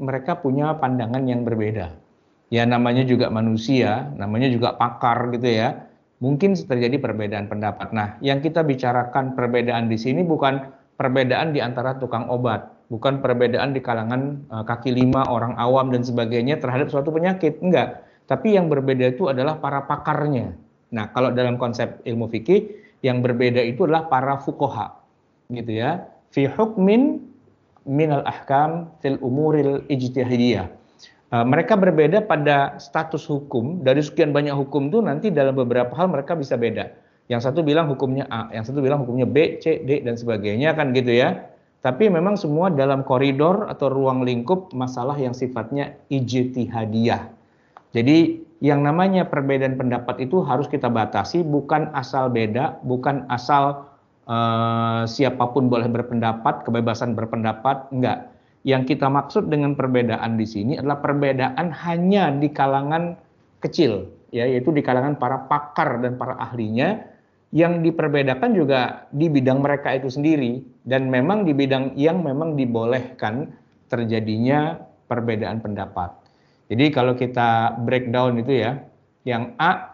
mereka punya pandangan yang berbeda. Ya namanya juga manusia, namanya juga pakar gitu ya. Mungkin terjadi perbedaan pendapat. Nah, yang kita bicarakan perbedaan di sini bukan perbedaan di antara tukang obat, bukan perbedaan di kalangan uh, kaki lima orang awam dan sebagainya terhadap suatu penyakit, enggak. Tapi yang berbeda itu adalah para pakarnya. Nah, kalau dalam konsep ilmu fikih, yang berbeda itu adalah para fukoha, gitu ya. Fi hukmin minal ahkam fil umuril ijtihadiyah. Uh, mereka berbeda pada status hukum. Dari sekian banyak hukum itu nanti dalam beberapa hal mereka bisa beda. Yang satu bilang hukumnya A, yang satu bilang hukumnya B, C, D dan sebagainya kan gitu ya. Tapi memang semua dalam koridor atau ruang lingkup masalah yang sifatnya ijtihadiyah. Jadi yang namanya perbedaan pendapat itu harus kita batasi bukan asal beda, bukan asal uh, siapa pun boleh berpendapat, kebebasan berpendapat, enggak. Yang kita maksud dengan perbedaan di sini adalah perbedaan hanya di kalangan kecil, ya, yaitu di kalangan para pakar dan para ahlinya yang diperbedakan juga di bidang mereka itu sendiri dan memang di bidang yang memang dibolehkan terjadinya perbedaan pendapat. Jadi kalau kita breakdown itu ya, yang A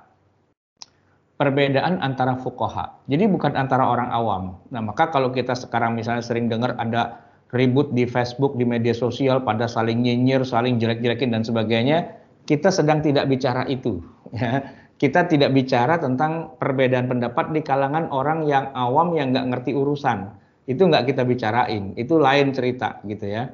perbedaan antara fukoha. Jadi bukan antara orang awam. Nah maka kalau kita sekarang misalnya sering dengar ada ribut di Facebook, di media sosial pada saling nyinyir, saling jelek-jelekin dan sebagainya, kita sedang tidak bicara itu. Ya kita tidak bicara tentang perbedaan pendapat di kalangan orang yang awam yang nggak ngerti urusan. Itu nggak kita bicarain, itu lain cerita gitu ya.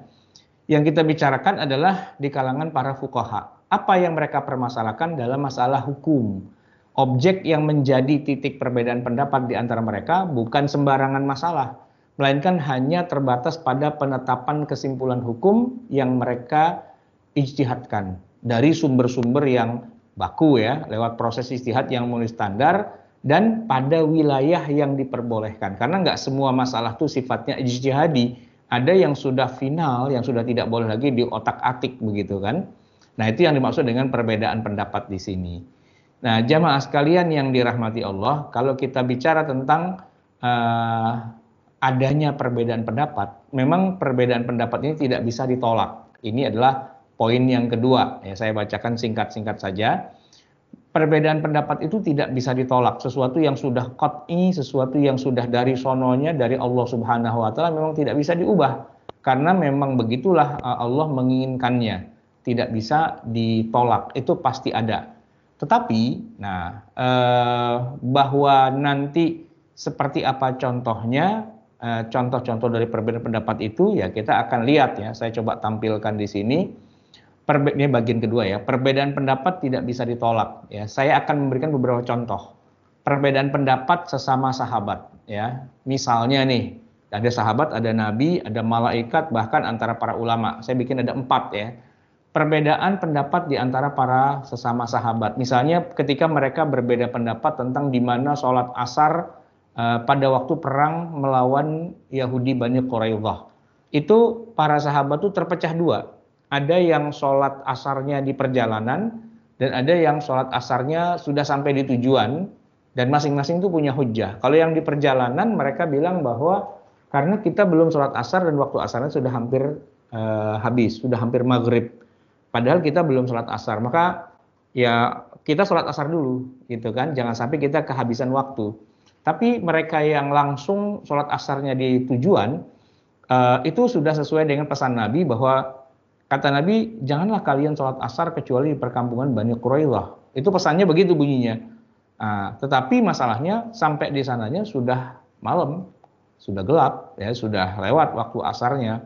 Yang kita bicarakan adalah di kalangan para fukoha. Apa yang mereka permasalahkan dalam masalah hukum. Objek yang menjadi titik perbedaan pendapat di antara mereka bukan sembarangan masalah, melainkan hanya terbatas pada penetapan kesimpulan hukum yang mereka ijtihadkan. Dari sumber-sumber yang baku ya lewat proses istihad yang memenuhi standar dan pada wilayah yang diperbolehkan. Karena nggak semua masalah itu sifatnya ijtihadi. Ada yang sudah final yang sudah tidak boleh lagi di otak atik begitu kan? Nah itu yang dimaksud dengan perbedaan pendapat di sini nah jamaah sekalian yang dirahmati Allah kalau kita bicara tentang uh, adanya perbedaan pendapat memang perbedaan pendapat ini tidak bisa ditolak ini adalah Poin yang kedua, ya saya bacakan singkat-singkat saja. Perbedaan pendapat itu tidak bisa ditolak. Sesuatu yang sudah qat'i, sesuatu yang sudah dari sononya dari Allah Subhanahu wa taala memang tidak bisa diubah. Karena memang begitulah uh, Allah menginginkannya. Tidak bisa ditolak. Itu pasti ada. Tetapi, nah, eh, bahwa nanti seperti apa contohnya, eh, contoh-contoh dari perbedaan pendapat itu ya kita akan lihat ya. Saya coba tampilkan di sini Perbe ini bagian kedua ya. Perbedaan pendapat tidak bisa ditolak ya. Saya akan memberikan beberapa contoh. Perbedaan pendapat sesama sahabat ya. Misalnya nih, ada sahabat, ada nabi, ada malaikat, bahkan antara para ulama. Saya bikin ada empat ya. Perbedaan pendapat di antara para sesama sahabat. Misalnya ketika mereka berbeda pendapat tentang di mana sholat asar uh, pada waktu perang melawan Yahudi Bani Quraidah. Itu para sahabat itu terpecah dua ada yang sholat asarnya di perjalanan dan ada yang sholat asarnya sudah sampai di tujuan dan masing-masing itu punya hujah. Kalau yang di perjalanan mereka bilang bahwa karena kita belum sholat asar dan waktu asarnya sudah hampir uh, habis, sudah hampir maghrib. Padahal kita belum sholat asar, maka ya kita sholat asar dulu, gitu kan? Jangan sampai kita kehabisan waktu. Tapi mereka yang langsung sholat asarnya di tujuan uh, itu sudah sesuai dengan pesan Nabi bahwa Kata Nabi, janganlah kalian sholat asar kecuali di perkampungan Bani Quraidah. Itu pesannya begitu bunyinya. Nah, tetapi masalahnya sampai di sananya sudah malam, sudah gelap, ya sudah lewat waktu asarnya,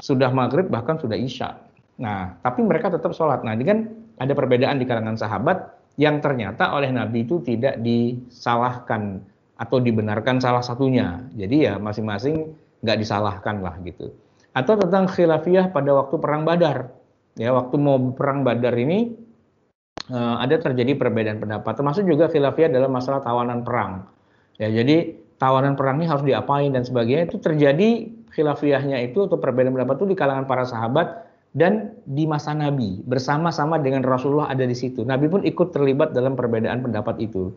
sudah maghrib bahkan sudah isya. Nah, tapi mereka tetap sholat. Nah, ini kan ada perbedaan di kalangan sahabat yang ternyata oleh Nabi itu tidak disalahkan atau dibenarkan salah satunya. Jadi ya masing-masing nggak disalahkan lah gitu atau tentang khilafiyah pada waktu perang Badar. Ya, waktu mau perang Badar ini uh, ada terjadi perbedaan pendapat, termasuk juga khilafiyah dalam masalah tawanan perang. Ya, jadi tawanan perang ini harus diapain dan sebagainya itu terjadi khilafiyahnya itu atau perbedaan pendapat itu di kalangan para sahabat dan di masa Nabi bersama-sama dengan Rasulullah ada di situ. Nabi pun ikut terlibat dalam perbedaan pendapat itu.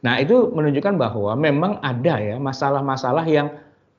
Nah, itu menunjukkan bahwa memang ada ya masalah-masalah yang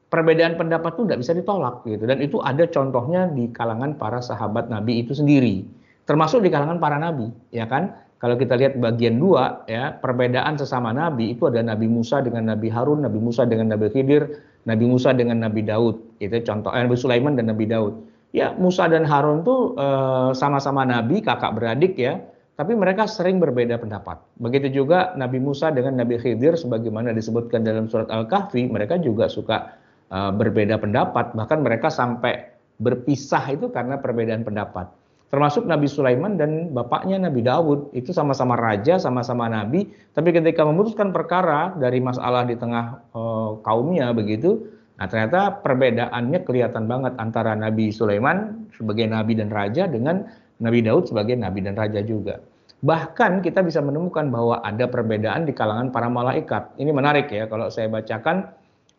perbedaan pendapat itu tidak bisa ditolak gitu. Dan itu ada contohnya di kalangan para sahabat Nabi itu sendiri. Termasuk di kalangan para nabi ya kan? Kalau kita lihat bagian dua ya perbedaan sesama nabi itu ada Nabi Musa dengan Nabi Harun Nabi Musa dengan Nabi Khidir Nabi Musa dengan Nabi Daud. Itu contoh eh, Nabi Sulaiman dan Nabi Daud ya Musa dan Harun tuh eh, sama-sama nabi kakak beradik ya tapi mereka sering berbeda pendapat. Begitu juga Nabi Musa dengan Nabi Khidir sebagaimana disebutkan dalam surat Al-Kahfi, mereka juga suka uh, berbeda pendapat, bahkan mereka sampai berpisah itu karena perbedaan pendapat. Termasuk Nabi Sulaiman dan bapaknya Nabi Dawud, itu sama-sama raja, sama-sama nabi, tapi ketika memutuskan perkara dari masalah di tengah uh, kaumnya begitu, nah ternyata perbedaannya kelihatan banget antara Nabi Sulaiman sebagai nabi dan raja dengan Nabi Daud sebagai nabi dan raja juga. Bahkan kita bisa menemukan bahwa ada perbedaan di kalangan para malaikat. Ini menarik ya kalau saya bacakan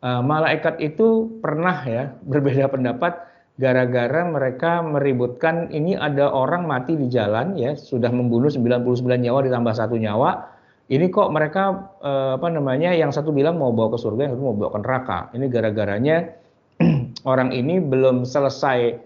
uh, malaikat itu pernah ya berbeda pendapat gara-gara mereka meributkan ini ada orang mati di jalan ya sudah membunuh 99 nyawa ditambah satu nyawa. Ini kok mereka uh, apa namanya yang satu bilang mau bawa ke surga yang satu mau bawa ke neraka. Ini gara-garanya orang ini belum selesai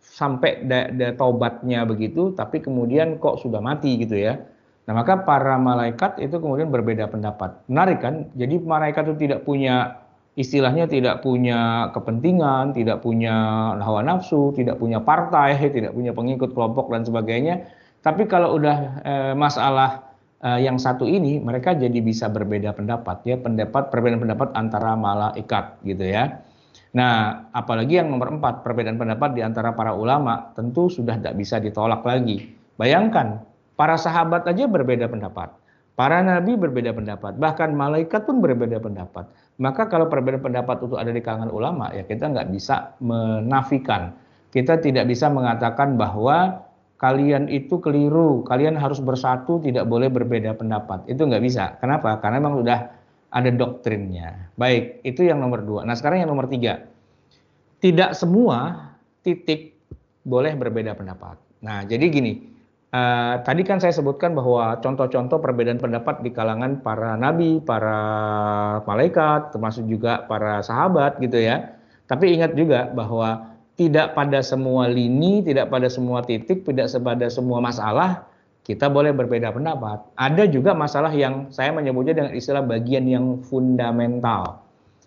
sampai da, da taubatnya begitu, tapi kemudian kok sudah mati gitu ya. Nah maka para malaikat itu kemudian berbeda pendapat. Menarik kan? Jadi malaikat itu tidak punya istilahnya tidak punya kepentingan, tidak punya hawa nafsu, tidak punya partai, tidak punya pengikut kelompok dan sebagainya. Tapi kalau udah e, masalah e, yang satu ini, mereka jadi bisa berbeda pendapat ya, pendapat perbedaan pendapat antara malaikat gitu ya. Nah, apalagi yang nomor empat, perbedaan pendapat di antara para ulama tentu sudah tidak bisa ditolak lagi. Bayangkan, para sahabat aja berbeda pendapat. Para nabi berbeda pendapat, bahkan malaikat pun berbeda pendapat. Maka kalau perbedaan pendapat itu ada di kalangan ulama, ya kita nggak bisa menafikan. Kita tidak bisa mengatakan bahwa kalian itu keliru, kalian harus bersatu, tidak boleh berbeda pendapat. Itu nggak bisa. Kenapa? Karena memang sudah ada doktrinnya. Baik, itu yang nomor dua. Nah sekarang yang nomor tiga. Tidak semua titik boleh berbeda pendapat. Nah jadi gini, uh, tadi kan saya sebutkan bahwa contoh-contoh perbedaan pendapat di kalangan para nabi, para malaikat, termasuk juga para sahabat gitu ya. Tapi ingat juga bahwa tidak pada semua lini, tidak pada semua titik, tidak pada semua masalah kita boleh berbeda pendapat. Ada juga masalah yang saya menyebutnya dengan istilah bagian yang fundamental.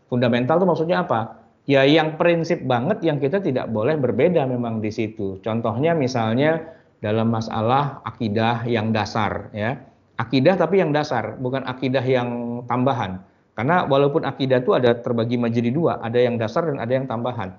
Fundamental itu maksudnya apa? Ya yang prinsip banget yang kita tidak boleh berbeda memang di situ. Contohnya misalnya dalam masalah akidah yang dasar ya. Akidah tapi yang dasar, bukan akidah yang tambahan. Karena walaupun akidah itu ada terbagi menjadi dua, ada yang dasar dan ada yang tambahan.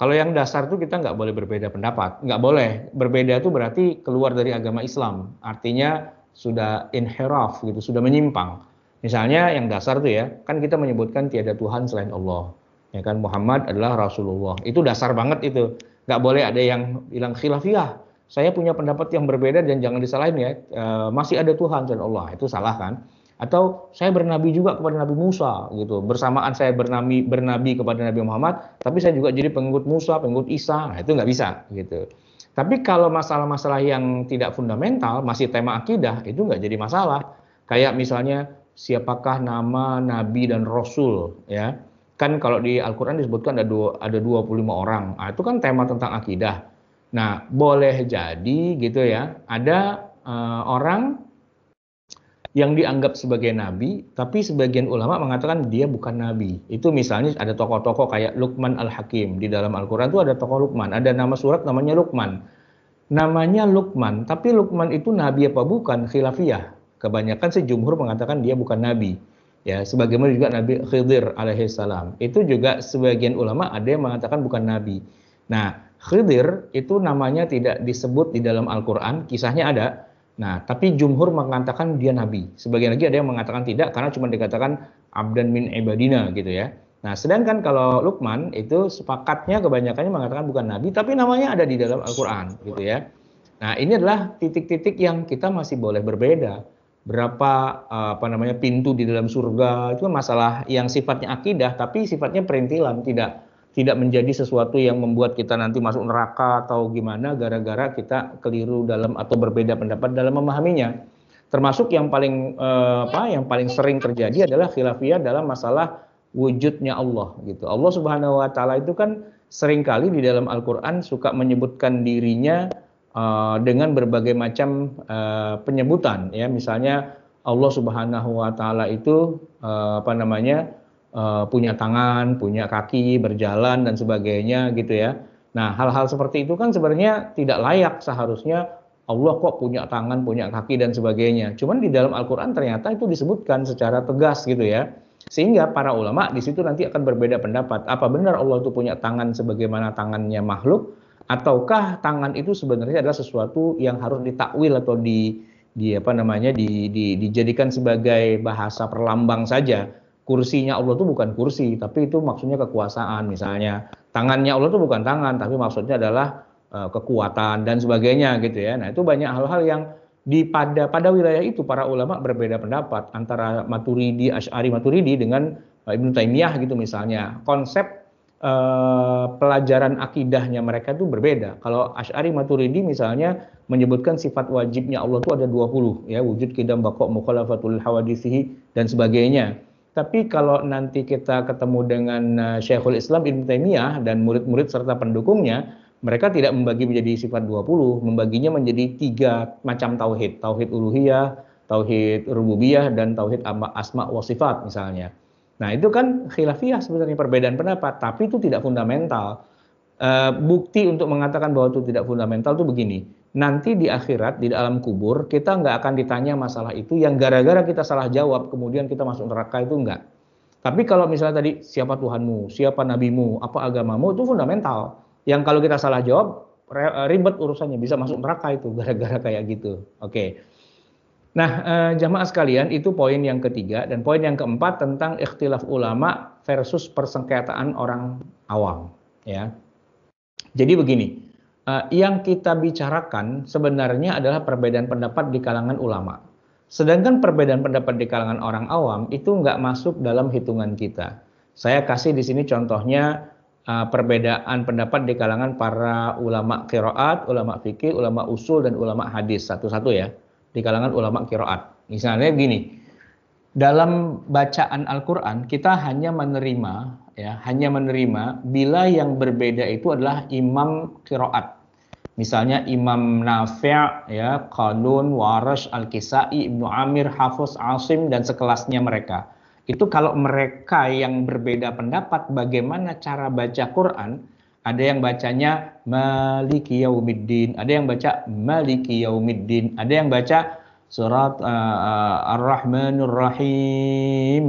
Kalau yang dasar itu kita nggak boleh berbeda pendapat, nggak boleh. Berbeda itu berarti keluar dari agama Islam, artinya sudah inheraf gitu, sudah menyimpang. Misalnya yang dasar itu ya, kan kita menyebutkan tiada Tuhan selain Allah. Ya kan Muhammad adalah Rasulullah. Itu dasar banget itu. Nggak boleh ada yang bilang khilafiyah. Saya punya pendapat yang berbeda dan jangan disalahin ya. E, masih ada Tuhan selain Allah. Itu salah kan? Atau saya bernabi juga kepada Nabi Musa gitu. Bersamaan saya bernabi bernabi kepada Nabi Muhammad tapi saya juga jadi pengikut Musa pengikut Isa. Nah itu nggak bisa gitu. Tapi kalau masalah-masalah yang tidak fundamental masih tema akidah itu nggak jadi masalah. Kayak misalnya siapakah nama nabi dan rasul ya? Kan kalau di Al-Qur'an disebutkan ada dua, ada 25 orang. Nah, itu kan tema tentang akidah. Nah boleh jadi gitu ya ada uh, orang yang dianggap sebagai nabi, tapi sebagian ulama mengatakan dia bukan nabi. Itu misalnya ada tokoh-tokoh kayak Luqman Al-Hakim. Di dalam Al-Quran itu ada tokoh Luqman. Ada nama surat namanya Luqman. Namanya Luqman, tapi Luqman itu nabi apa bukan? Khilafiyah. Kebanyakan sejumhur mengatakan dia bukan nabi. Ya, sebagaimana juga Nabi Khidir alaihissalam. Itu juga sebagian ulama ada yang mengatakan bukan nabi. Nah, Khidir itu namanya tidak disebut di dalam Al-Quran, kisahnya ada, Nah, tapi jumhur mengatakan dia nabi. Sebagian lagi ada yang mengatakan tidak karena cuma dikatakan abdan min ibadina gitu ya. Nah, sedangkan kalau Lukman itu sepakatnya kebanyakannya mengatakan bukan nabi tapi namanya ada di dalam Al-Qur'an gitu ya. Nah, ini adalah titik-titik yang kita masih boleh berbeda. Berapa apa namanya pintu di dalam surga itu kan masalah yang sifatnya akidah tapi sifatnya perintilan, tidak tidak menjadi sesuatu yang membuat kita nanti masuk neraka atau gimana gara-gara kita keliru dalam atau berbeda pendapat dalam memahaminya. Termasuk yang paling eh, apa yang paling sering terjadi adalah khilafiyah dalam masalah wujudnya Allah gitu. Allah Subhanahu wa taala itu kan sering kali di dalam Al-Qur'an suka menyebutkan dirinya uh, dengan berbagai macam uh, penyebutan ya. Misalnya Allah Subhanahu wa taala itu uh, apa namanya? Uh, punya tangan, punya kaki, berjalan dan sebagainya gitu ya. Nah, hal-hal seperti itu kan sebenarnya tidak layak seharusnya Allah kok punya tangan, punya kaki dan sebagainya. Cuman di dalam Al-Qur'an ternyata itu disebutkan secara tegas gitu ya. Sehingga para ulama di situ nanti akan berbeda pendapat. Apa benar Allah itu punya tangan sebagaimana tangannya makhluk ataukah tangan itu sebenarnya adalah sesuatu yang harus ditakwil atau di di apa namanya di, di dijadikan sebagai bahasa perlambang saja. Kursinya Allah itu bukan kursi, tapi itu maksudnya kekuasaan misalnya. Tangannya Allah itu bukan tangan, tapi maksudnya adalah uh, kekuatan dan sebagainya gitu ya. Nah, itu banyak hal-hal yang di pada pada wilayah itu para ulama berbeda pendapat antara Maturidi, Asy'ari Maturidi dengan uh, Ibnu Taimiyah gitu misalnya. Konsep uh, pelajaran akidahnya mereka itu berbeda. Kalau Asy'ari Maturidi misalnya menyebutkan sifat wajibnya Allah itu ada 20 ya, wujud kidam baqa mukhalafatul hawadisihi dan sebagainya. Tapi kalau nanti kita ketemu dengan uh, Syekhul Islam Ibn Taimiyah dan murid-murid serta pendukungnya, mereka tidak membagi menjadi sifat 20, membaginya menjadi tiga macam tauhid. Tauhid uluhiyah, tauhid rububiyah, dan tauhid asma wa sifat misalnya. Nah itu kan khilafiyah sebenarnya perbedaan pendapat, tapi itu tidak fundamental. Uh, bukti untuk mengatakan bahwa itu tidak fundamental itu begini nanti di akhirat di dalam kubur kita nggak akan ditanya masalah itu yang gara-gara kita salah jawab kemudian kita masuk neraka itu enggak. Tapi kalau misalnya tadi siapa Tuhanmu, siapa nabimu, apa agamamu itu fundamental. Yang kalau kita salah jawab ribet urusannya bisa masuk neraka itu gara-gara kayak gitu. Oke. Nah, eh, jamaah sekalian itu poin yang ketiga dan poin yang keempat tentang ikhtilaf ulama versus persengketaan orang awam ya. Jadi begini, uh, yang kita bicarakan sebenarnya adalah perbedaan pendapat di kalangan ulama. Sedangkan perbedaan pendapat di kalangan orang awam itu nggak masuk dalam hitungan kita. Saya kasih di sini contohnya uh, perbedaan pendapat di kalangan para ulama kiroat, ulama fikih, ulama usul dan ulama hadis satu-satu ya di kalangan ulama kiroat. Misalnya begini, dalam bacaan Al-Quran kita hanya menerima ya hanya menerima bila yang berbeda itu adalah imam kiroat Misalnya Imam Nafi' ya, Qalun, Warash, Al-Kisai, Ibnu Amir, Hafiz, Asim dan sekelasnya mereka. Itu kalau mereka yang berbeda pendapat bagaimana cara baca Quran, ada yang bacanya Maliki Yaumiddin, ada yang baca Maliki Yaumiddin, ada yang baca surat uh, uh, Ar-Rahmanur Rahim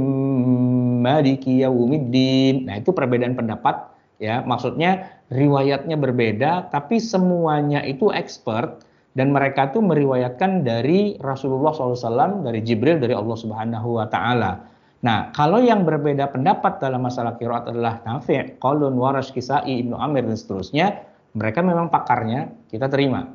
Maliki Yaumiddin. Nah, itu perbedaan pendapat ya. Maksudnya riwayatnya berbeda, tapi semuanya itu expert dan mereka tuh meriwayatkan dari Rasulullah SAW, dari Jibril, dari Allah Subhanahu Wa Taala. Nah, kalau yang berbeda pendapat dalam masalah kiroat adalah Nafi, Qalun, Warash, Kisai, Ibnu Amir dan seterusnya, mereka memang pakarnya, kita terima.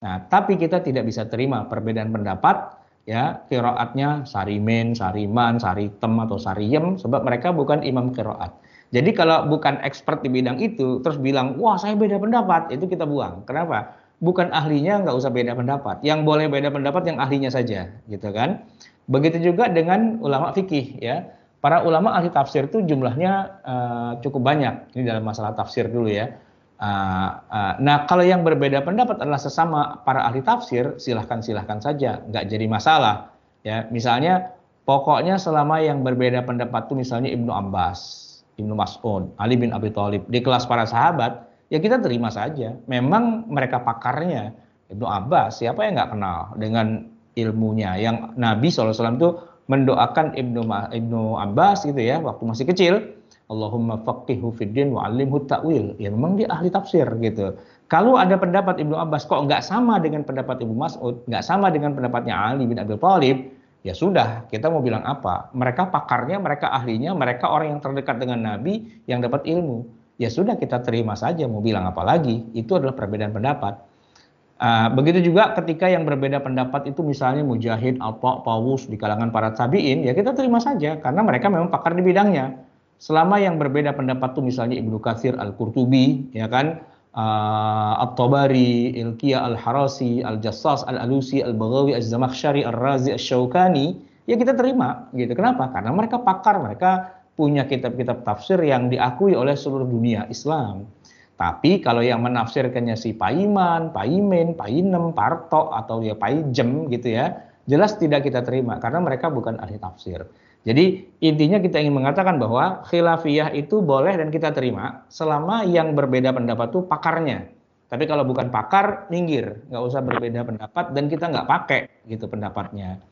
Nah, tapi kita tidak bisa terima perbedaan pendapat ya kiroatnya sarimin, sariman, saritem atau sariem sebab mereka bukan imam kiroat. Jadi kalau bukan expert di bidang itu, terus bilang, wah saya beda pendapat, itu kita buang. Kenapa? Bukan ahlinya, nggak usah beda pendapat. Yang boleh beda pendapat yang ahlinya saja, gitu kan? Begitu juga dengan ulama fikih, ya. Para ulama ahli tafsir itu jumlahnya uh, cukup banyak. Ini dalam masalah tafsir dulu ya. Uh, uh, nah, kalau yang berbeda pendapat adalah sesama para ahli tafsir, silahkan silahkan saja, nggak jadi masalah. Ya, misalnya pokoknya selama yang berbeda pendapat itu misalnya Ibnu Abbas, Ibnu Mas'ud, Ali bin Abi Thalib di kelas para sahabat, ya kita terima saja. Memang mereka pakarnya. Ibnu Abbas, siapa yang nggak kenal dengan ilmunya? Yang Nabi SAW itu mendoakan Ibnu Ibnu Abbas gitu ya, waktu masih kecil, Allahumma faqihhu fiddin wa alimhu ta'wil. Ya memang dia ahli tafsir gitu. Kalau ada pendapat Ibnu Abbas kok nggak sama dengan pendapat Ibnu Mas'ud, nggak sama dengan pendapatnya Ali bin Abi Thalib, ya sudah, kita mau bilang apa? Mereka pakarnya, mereka ahlinya, mereka orang yang terdekat dengan Nabi yang dapat ilmu. Ya sudah kita terima saja, mau bilang apa lagi? Itu adalah perbedaan pendapat. Uh, begitu juga ketika yang berbeda pendapat itu misalnya Mujahid, Alpa, Pawus di kalangan para tabiin, ya kita terima saja karena mereka memang pakar di bidangnya. Selama yang berbeda pendapat itu misalnya Ibnu Katsir Al-Qurtubi, ya kan, uh, At-Tabari, Ilqiyah Al-Harasi, Al-Jassas, Al-Alusi, Al-Baghawi, Az-Zamakhsyari, Ar-Razi, Asy-Syaukani, ya kita terima gitu. Kenapa? Karena mereka pakar, mereka punya kitab-kitab tafsir yang diakui oleh seluruh dunia Islam. Tapi kalau yang menafsirkannya si Paiman, Paimin, Painem, Parto atau ya Paijem gitu ya, jelas tidak kita terima karena mereka bukan ahli tafsir. Jadi intinya kita ingin mengatakan bahwa khilafiyah itu boleh dan kita terima selama yang berbeda pendapat itu pakarnya. Tapi kalau bukan pakar, minggir, nggak usah berbeda pendapat dan kita nggak pakai gitu pendapatnya.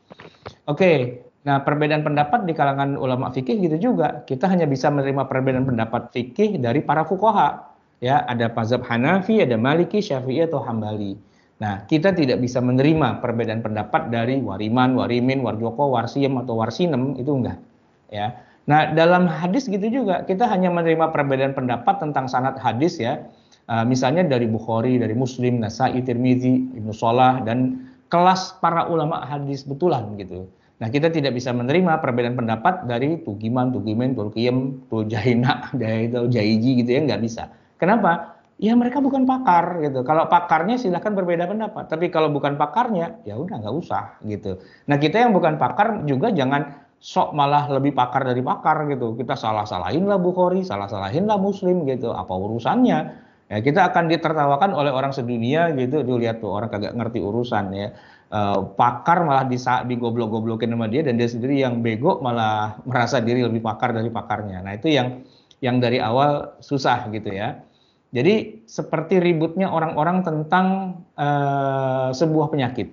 Oke, Nah, perbedaan pendapat di kalangan ulama fikih gitu juga. Kita hanya bisa menerima perbedaan pendapat fikih dari para fukoha. Ya, ada mazhab Hanafi, ada Maliki, Syafi'i atau Hambali. Nah, kita tidak bisa menerima perbedaan pendapat dari Wariman, Warimin, Warjoko, Warsiem atau Warsinem itu enggak. Ya. Nah, dalam hadis gitu juga kita hanya menerima perbedaan pendapat tentang sanad hadis ya. Uh, misalnya dari Bukhari, dari Muslim, Nasai, Tirmizi, Ibnu Salah dan kelas para ulama hadis betulan gitu. Nah, kita tidak bisa menerima perbedaan pendapat dari Tugiman, Tugimen, Tulkiem, Tuljaina, Jaiji gitu ya, nggak bisa. Kenapa? Ya mereka bukan pakar gitu. Kalau pakarnya silahkan berbeda pendapat. Tapi kalau bukan pakarnya, ya udah nggak usah gitu. Nah kita yang bukan pakar juga jangan sok malah lebih pakar dari pakar gitu. Kita salah-salahin lah Bukhari, salah-salahin lah Muslim gitu. Apa urusannya? Ya kita akan ditertawakan oleh orang sedunia gitu. Tuh lihat tuh orang kagak ngerti urusan ya uh, pakar malah bisa digoblok-goblokin sama dia dan dia sendiri yang bego malah merasa diri lebih pakar dari pakarnya. Nah, itu yang yang dari awal susah gitu ya. Jadi seperti ributnya orang-orang tentang uh, sebuah penyakit.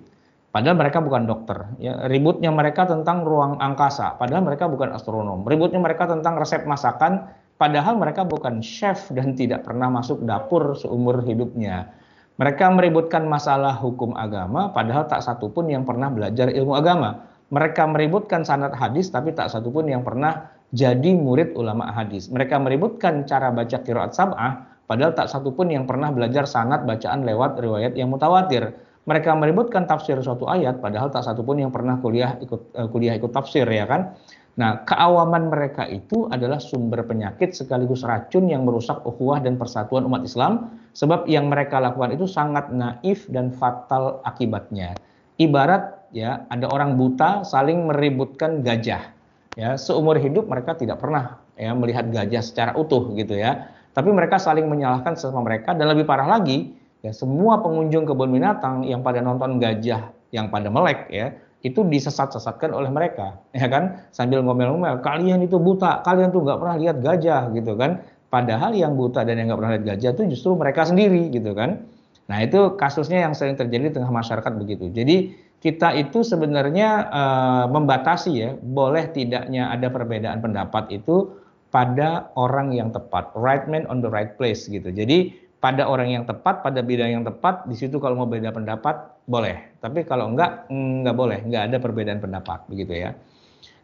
Padahal mereka bukan dokter. Ya, ributnya mereka tentang ruang angkasa. Padahal mereka bukan astronom. Ributnya mereka tentang resep masakan. Padahal mereka bukan chef dan tidak pernah masuk dapur seumur hidupnya. Mereka meributkan masalah hukum agama, padahal tak satu pun yang pernah belajar ilmu agama. Mereka meributkan sanad hadis, tapi tak satu pun yang pernah jadi murid ulama hadis. Mereka meributkan cara baca kiraat sab'ah, padahal tak satu pun yang pernah belajar sanad bacaan lewat riwayat yang mutawatir. Mereka meributkan tafsir suatu ayat, padahal tak satu pun yang pernah kuliah ikut uh, kuliah ikut tafsir ya kan. Nah, keawaman mereka itu adalah sumber penyakit sekaligus racun yang merusak ukhuwah dan persatuan umat Islam sebab yang mereka lakukan itu sangat naif dan fatal akibatnya. Ibarat ya ada orang buta saling meributkan gajah. Ya, seumur hidup mereka tidak pernah ya melihat gajah secara utuh gitu ya. Tapi mereka saling menyalahkan sesama mereka dan lebih parah lagi ya semua pengunjung kebun binatang yang pada nonton gajah yang pada melek ya itu disesat-sesatkan oleh mereka, ya kan? Sambil ngomel-ngomel, kalian itu buta, kalian tuh nggak pernah lihat gajah, gitu kan? Padahal yang buta dan yang nggak pernah lihat gajah itu justru mereka sendiri, gitu kan? Nah itu kasusnya yang sering terjadi di tengah masyarakat begitu. Jadi kita itu sebenarnya uh, membatasi ya, boleh tidaknya ada perbedaan pendapat itu pada orang yang tepat, right man on the right place gitu. Jadi pada orang yang tepat, pada bidang yang tepat, di situ kalau mau beda pendapat boleh. Tapi kalau enggak, enggak boleh, enggak ada perbedaan pendapat begitu ya.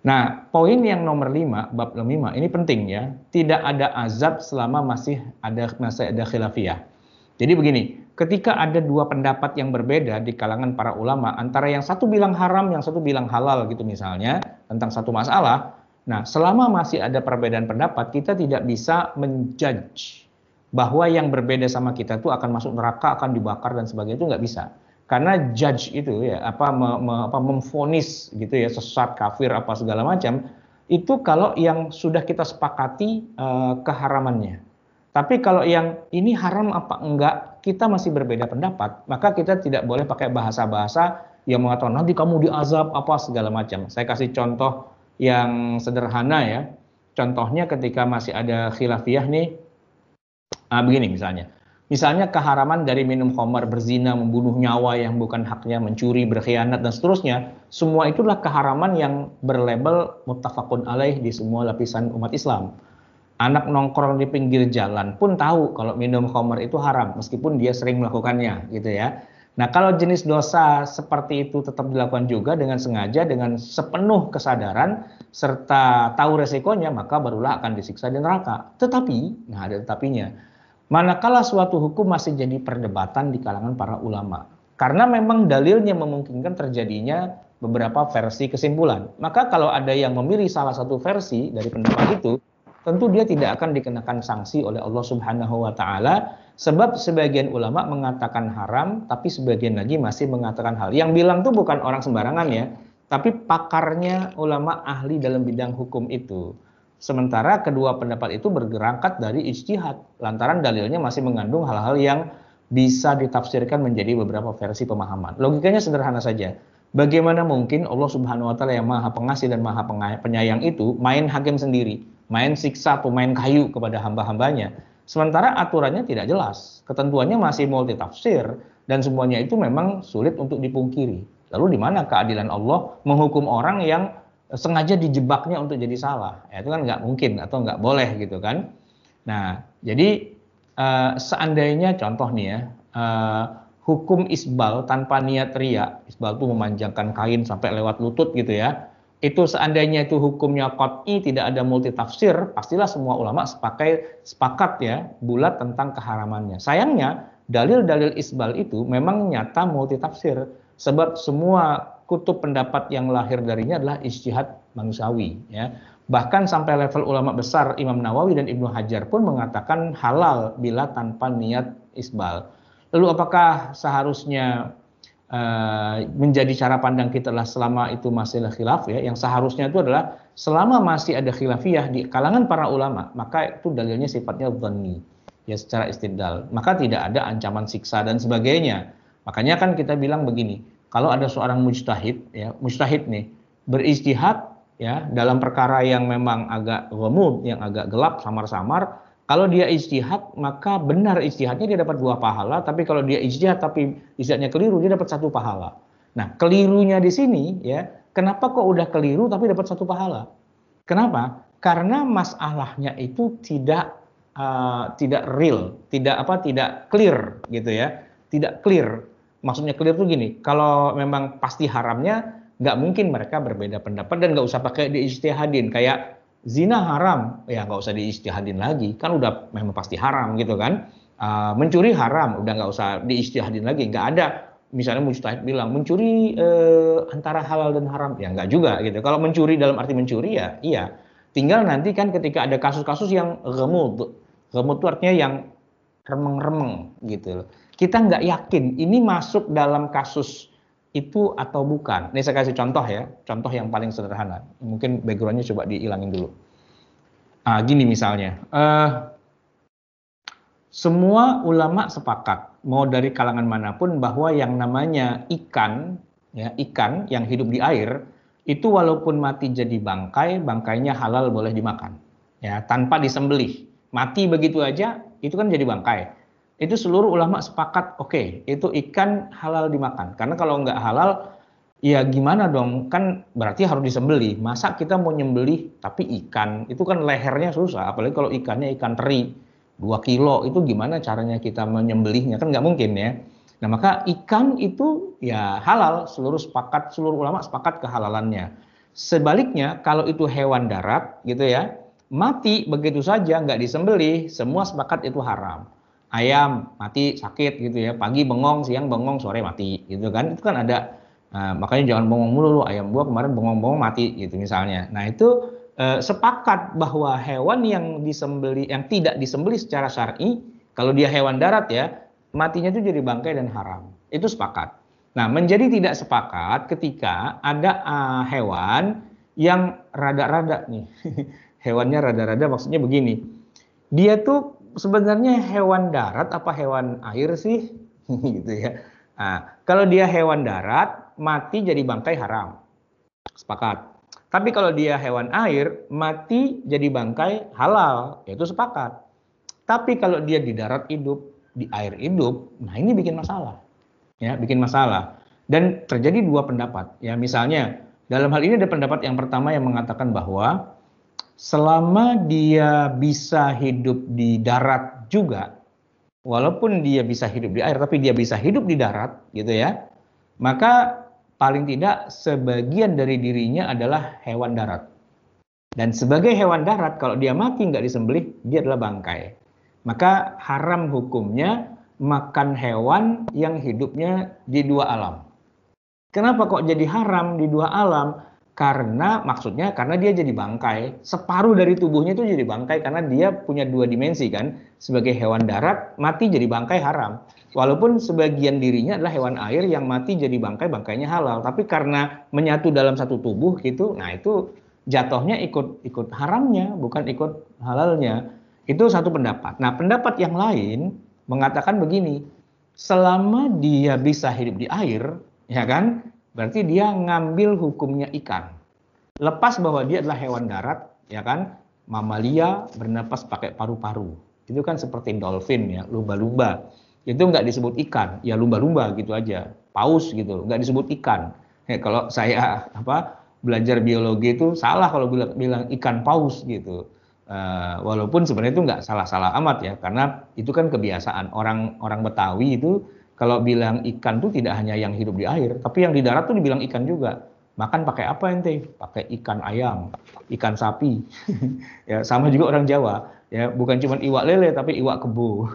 Nah, poin yang nomor 5, bab 5, ini penting ya. Tidak ada azab selama masih ada masih ada khilafiyah. Jadi begini, ketika ada dua pendapat yang berbeda di kalangan para ulama, antara yang satu bilang haram, yang satu bilang halal gitu misalnya, tentang satu masalah, nah selama masih ada perbedaan pendapat, kita tidak bisa menjudge bahwa yang berbeda sama kita itu akan masuk neraka, akan dibakar dan sebagainya itu nggak bisa. Karena judge itu ya apa, me, me, apa memfonis gitu ya sesat kafir apa segala macam itu kalau yang sudah kita sepakati uh, keharamannya. Tapi kalau yang ini haram apa enggak, kita masih berbeda pendapat, maka kita tidak boleh pakai bahasa-bahasa yang mengatakan nanti kamu diazab apa segala macam. Saya kasih contoh yang sederhana ya. Contohnya ketika masih ada khilafiyah nih Nah, begini misalnya. Misalnya keharaman dari minum khamar, berzina, membunuh nyawa yang bukan haknya, mencuri, berkhianat, dan seterusnya. Semua itulah keharaman yang berlabel muttafaqun alaih di semua lapisan umat Islam. Anak nongkrong di pinggir jalan pun tahu kalau minum khamar itu haram, meskipun dia sering melakukannya, gitu ya. Nah, kalau jenis dosa seperti itu tetap dilakukan juga dengan sengaja, dengan sepenuh kesadaran, serta tahu resikonya, maka barulah akan disiksa di neraka. Tetapi, nah ada tetapinya, Manakala suatu hukum masih jadi perdebatan di kalangan para ulama. Karena memang dalilnya memungkinkan terjadinya beberapa versi kesimpulan. Maka kalau ada yang memilih salah satu versi dari pendapat itu, tentu dia tidak akan dikenakan sanksi oleh Allah Subhanahu wa taala sebab sebagian ulama mengatakan haram tapi sebagian lagi masih mengatakan hal. Yang bilang tuh bukan orang sembarangan ya, tapi pakarnya ulama ahli dalam bidang hukum itu. Sementara kedua pendapat itu bergerangkat dari ijtihad, lantaran dalilnya masih mengandung hal-hal yang bisa ditafsirkan menjadi beberapa versi pemahaman. Logikanya sederhana saja. Bagaimana mungkin Allah Subhanahu wa taala yang Maha Pengasih dan Maha Penyayang itu main hakim sendiri, main siksa pemain kayu kepada hamba-hambanya. Sementara aturannya tidak jelas, ketentuannya masih multi tafsir dan semuanya itu memang sulit untuk dipungkiri. Lalu di mana keadilan Allah menghukum orang yang sengaja dijebaknya untuk jadi salah. Ya, itu kan nggak mungkin atau nggak boleh gitu kan. Nah, jadi uh, seandainya contoh nih ya, uh, hukum isbal tanpa niat ria, isbal itu memanjangkan kain sampai lewat lutut gitu ya, itu seandainya itu hukumnya qat'i tidak ada multi tafsir, pastilah semua ulama sepakai sepakat ya bulat tentang keharamannya. Sayangnya dalil-dalil isbal itu memang nyata multi tafsir sebab semua kutub pendapat yang lahir darinya adalah istihad manusiawi ya. Bahkan sampai level ulama besar Imam Nawawi dan Ibnu Hajar pun mengatakan halal bila tanpa niat isbal. Lalu apakah seharusnya uh, menjadi cara pandang kita adalah selama itu masih khilaf ya, yang seharusnya itu adalah selama masih ada khilafiyah di kalangan para ulama, maka itu dalilnya sifatnya dhanni ya secara istidlal. Maka tidak ada ancaman siksa dan sebagainya. Makanya kan kita bilang begini, kalau ada seorang mujtahid ya mujtahid nih beristihad ya dalam perkara yang memang agak gemuk yang agak gelap samar-samar kalau dia istihad maka benar istihadnya dia dapat dua pahala tapi kalau dia istihad tapi istihadnya keliru dia dapat satu pahala. Nah kelirunya di sini ya kenapa kok udah keliru tapi dapat satu pahala? Kenapa? Karena masalahnya itu tidak uh, tidak real tidak apa tidak clear gitu ya. Tidak clear. Maksudnya clear tuh gini, kalau memang pasti haramnya, nggak mungkin mereka berbeda pendapat dan nggak usah pakai diistihadin. Kayak zina haram, ya nggak usah diistihadin lagi, kan udah memang pasti haram gitu kan. Uh, mencuri haram, udah nggak usah diistihadin lagi, nggak ada. Misalnya mujtahid bilang mencuri uh, antara halal dan haram, ya nggak juga gitu. Kalau mencuri dalam arti mencuri ya, iya. Tinggal nanti kan ketika ada kasus-kasus yang gemut, gemut itu artinya yang remeng-remeng gitu kita nggak yakin ini masuk dalam kasus itu atau bukan. Ini saya kasih contoh ya, contoh yang paling sederhana. Mungkin backgroundnya coba dihilangin dulu. Ah, gini misalnya, uh, semua ulama sepakat, mau dari kalangan mana pun, bahwa yang namanya ikan, ya ikan yang hidup di air, itu walaupun mati jadi bangkai, bangkainya halal boleh dimakan, ya tanpa disembelih. Mati begitu aja, itu kan jadi bangkai itu seluruh ulama sepakat oke okay, itu ikan halal dimakan. Karena kalau nggak halal ya gimana dong? Kan berarti harus disembeli. Masa kita mau nyembelih tapi ikan? Itu kan lehernya susah. Apalagi kalau ikannya ikan teri 2 kilo. Itu gimana caranya kita menyembelihnya? Kan nggak mungkin ya. Nah maka ikan itu ya halal. Seluruh sepakat seluruh ulama sepakat kehalalannya. Sebaliknya kalau itu hewan darat gitu ya mati begitu saja nggak disembelih semua sepakat itu haram ayam mati sakit gitu ya. Pagi bengong siang bengong sore mati gitu kan. Itu kan ada nah, makanya jangan bengong mulu lu. Ayam gua kemarin bengong-bengong mati gitu misalnya. Nah itu eh, sepakat bahwa hewan yang disembeli yang tidak disembeli secara syar'i kalau dia hewan darat ya matinya itu jadi bangkai dan haram. Itu sepakat. Nah menjadi tidak sepakat ketika ada uh, hewan yang rada-rada nih. Hewannya rada-rada maksudnya begini. Dia tuh sebenarnya hewan darat apa hewan air sih? gitu ya. Nah, kalau dia hewan darat, mati jadi bangkai haram. Sepakat. Tapi kalau dia hewan air, mati jadi bangkai halal, yaitu sepakat. Tapi kalau dia di darat hidup, di air hidup, nah ini bikin masalah. Ya, bikin masalah. Dan terjadi dua pendapat. Ya, misalnya dalam hal ini ada pendapat yang pertama yang mengatakan bahwa selama dia bisa hidup di darat juga, walaupun dia bisa hidup di air, tapi dia bisa hidup di darat, gitu ya, maka paling tidak sebagian dari dirinya adalah hewan darat. Dan sebagai hewan darat, kalau dia mati nggak disembelih, dia adalah bangkai. Maka haram hukumnya makan hewan yang hidupnya di dua alam. Kenapa kok jadi haram di dua alam? Karena maksudnya karena dia jadi bangkai separuh dari tubuhnya itu jadi bangkai karena dia punya dua dimensi kan sebagai hewan darat mati jadi bangkai haram walaupun sebagian dirinya adalah hewan air yang mati jadi bangkai bangkainya halal tapi karena menyatu dalam satu tubuh gitu nah itu jatuhnya ikut ikut haramnya, bukan ikut halalnya. Itu satu pendapat. Nah, pendapat yang lain mengatakan begini, selama dia bisa hidup di air, ya kan? Berarti dia ngambil hukumnya ikan. Lepas bahwa dia adalah hewan darat, ya kan? Mamalia bernapas pakai paru-paru. Itu kan seperti dolphin ya, lumba-lumba. Itu nggak disebut ikan, ya lumba-lumba gitu aja. Paus gitu, nggak disebut ikan. Ya, kalau saya apa belajar biologi itu salah kalau bilang, bilang ikan paus gitu. Uh, walaupun sebenarnya itu nggak salah-salah amat ya, karena itu kan kebiasaan orang orang Betawi itu kalau bilang ikan tuh tidak hanya yang hidup di air, tapi yang di darat tuh dibilang ikan juga. Makan pakai apa ente? Pakai ikan ayam, ikan sapi. ya sama juga orang Jawa, ya bukan cuma iwak lele tapi iwak kebo.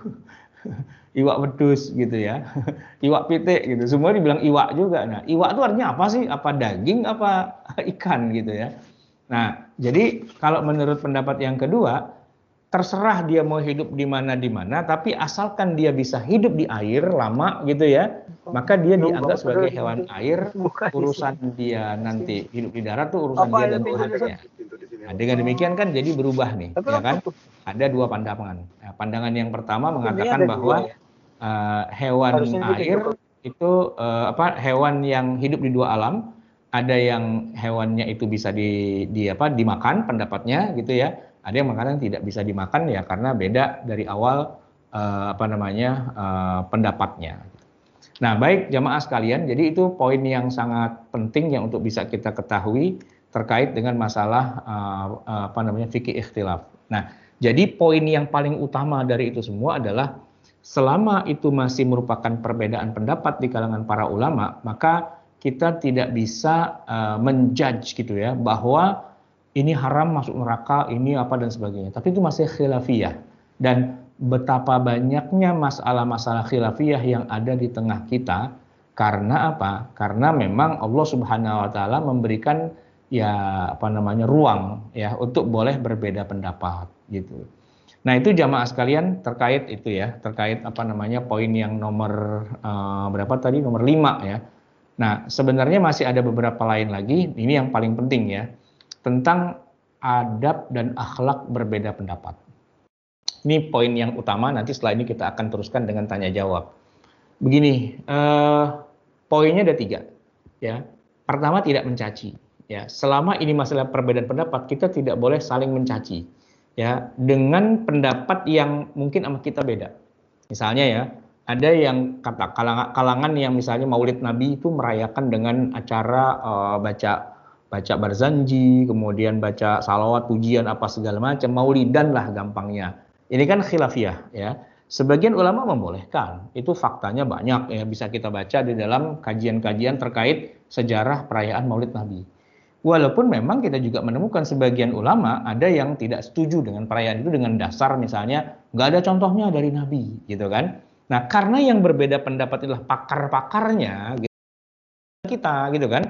iwak wedus gitu ya. iwak pitik gitu. Semua dibilang iwak juga. Nah, iwak itu artinya apa sih? Apa daging apa ikan gitu ya. Nah, jadi kalau menurut pendapat yang kedua, terserah dia mau hidup di mana di mana, tapi asalkan dia bisa hidup di air lama gitu ya, maka dia dianggap sebagai hewan air. Urusan dia nanti hidup di darat tuh urusan dia dan Tuhannya. Nah, dengan demikian kan jadi berubah nih, ya kan? Ada dua pandangan. Nah, pandangan yang pertama mengatakan bahwa uh, hewan air itu uh, apa? Hewan yang hidup di dua alam ada yang hewannya itu bisa di, di apa dimakan pendapatnya gitu ya ada yang mengatakan tidak bisa dimakan ya karena beda dari awal uh, apa namanya uh, pendapatnya. Nah baik jamaah sekalian jadi itu poin yang sangat penting yang untuk bisa kita ketahui terkait dengan masalah uh, uh, apa namanya fikih ikhtilaf. Nah jadi poin yang paling utama dari itu semua adalah selama itu masih merupakan perbedaan pendapat di kalangan para ulama maka kita tidak bisa uh, menjudge gitu ya bahwa ini haram masuk neraka, ini apa dan sebagainya. Tapi itu masih khilafiyah. Dan betapa banyaknya masalah-masalah khilafiyah yang ada di tengah kita karena apa? Karena memang Allah Subhanahu wa taala memberikan ya apa namanya ruang ya untuk boleh berbeda pendapat gitu. Nah, itu jamaah sekalian terkait itu ya, terkait apa namanya poin yang nomor uh, berapa tadi? Nomor 5 ya Nah, sebenarnya masih ada beberapa lain lagi, ini yang paling penting ya, tentang adab dan akhlak berbeda pendapat. Ini poin yang utama, nanti setelah ini kita akan teruskan dengan tanya jawab. Begini, eh, poinnya ada tiga. Ya, pertama tidak mencaci. Ya, selama ini masalah perbedaan pendapat, kita tidak boleh saling mencaci. Ya, dengan pendapat yang mungkin sama kita beda. Misalnya ya, ada yang kata kalangan, kalangan yang misalnya Maulid Nabi itu merayakan dengan acara uh, baca baca barzanji, kemudian baca salawat, pujian apa segala macam, maulidan lah gampangnya. Ini kan khilafiyah ya. Sebagian ulama membolehkan, itu faktanya banyak ya bisa kita baca di dalam kajian-kajian terkait sejarah perayaan Maulid Nabi. Walaupun memang kita juga menemukan sebagian ulama ada yang tidak setuju dengan perayaan itu dengan dasar misalnya nggak ada contohnya dari Nabi gitu kan. Nah, karena yang berbeda pendapat adalah pakar-pakarnya gitu, kita gitu kan,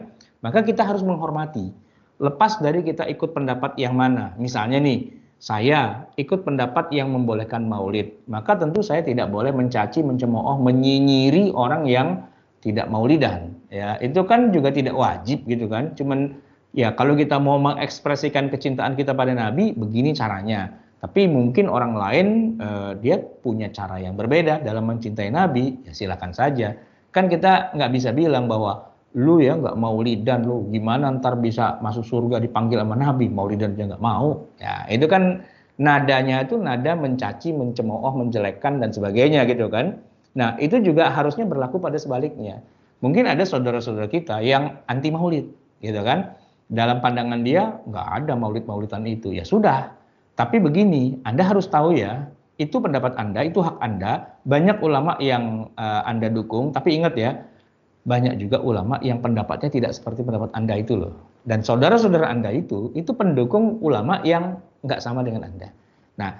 maka kita harus menghormati. Lepas dari kita ikut pendapat yang mana. Misalnya nih, saya ikut pendapat yang membolehkan maulid, maka tentu saya tidak boleh mencaci, mencemooh, menyinyiri orang yang tidak maulidan. Ya, itu kan juga tidak wajib gitu kan. Cuman ya kalau kita mau mengekspresikan kecintaan kita pada Nabi, begini caranya. Tapi mungkin orang lain uh, dia punya cara yang berbeda dalam mencintai Nabi, ya silakan saja. Kan kita nggak bisa bilang bahwa lu ya nggak mau lidan lu. Gimana ntar bisa masuk surga dipanggil sama Nabi? Mau lidan dia nggak mau. Ya itu kan nadanya itu nada mencaci mencemooh menjelekkan dan sebagainya gitu kan. Nah itu juga harusnya berlaku pada sebaliknya. Mungkin ada saudara-saudara kita yang anti maulid gitu kan. Dalam pandangan dia nggak ada maulid maulidan itu. Ya sudah. Tapi begini, Anda harus tahu ya, itu pendapat Anda, itu hak Anda. Banyak ulama yang uh, Anda dukung, tapi ingat ya, banyak juga ulama yang pendapatnya tidak seperti pendapat Anda itu loh. Dan saudara-saudara Anda itu, itu pendukung ulama yang nggak sama dengan Anda. Nah,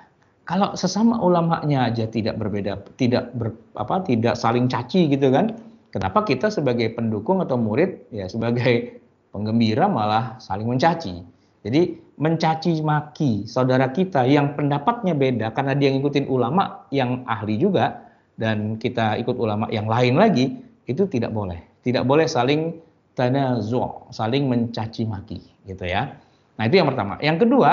kalau sesama ulamanya aja tidak berbeda, tidak ber, apa, tidak saling caci gitu kan, kenapa kita sebagai pendukung atau murid, ya sebagai penggembira malah saling mencaci? Jadi mencaci maki saudara kita yang pendapatnya beda karena dia ngikutin ulama yang ahli juga dan kita ikut ulama yang lain lagi itu tidak boleh. Tidak boleh saling tanazu, saling mencaci maki gitu ya. Nah itu yang pertama. Yang kedua,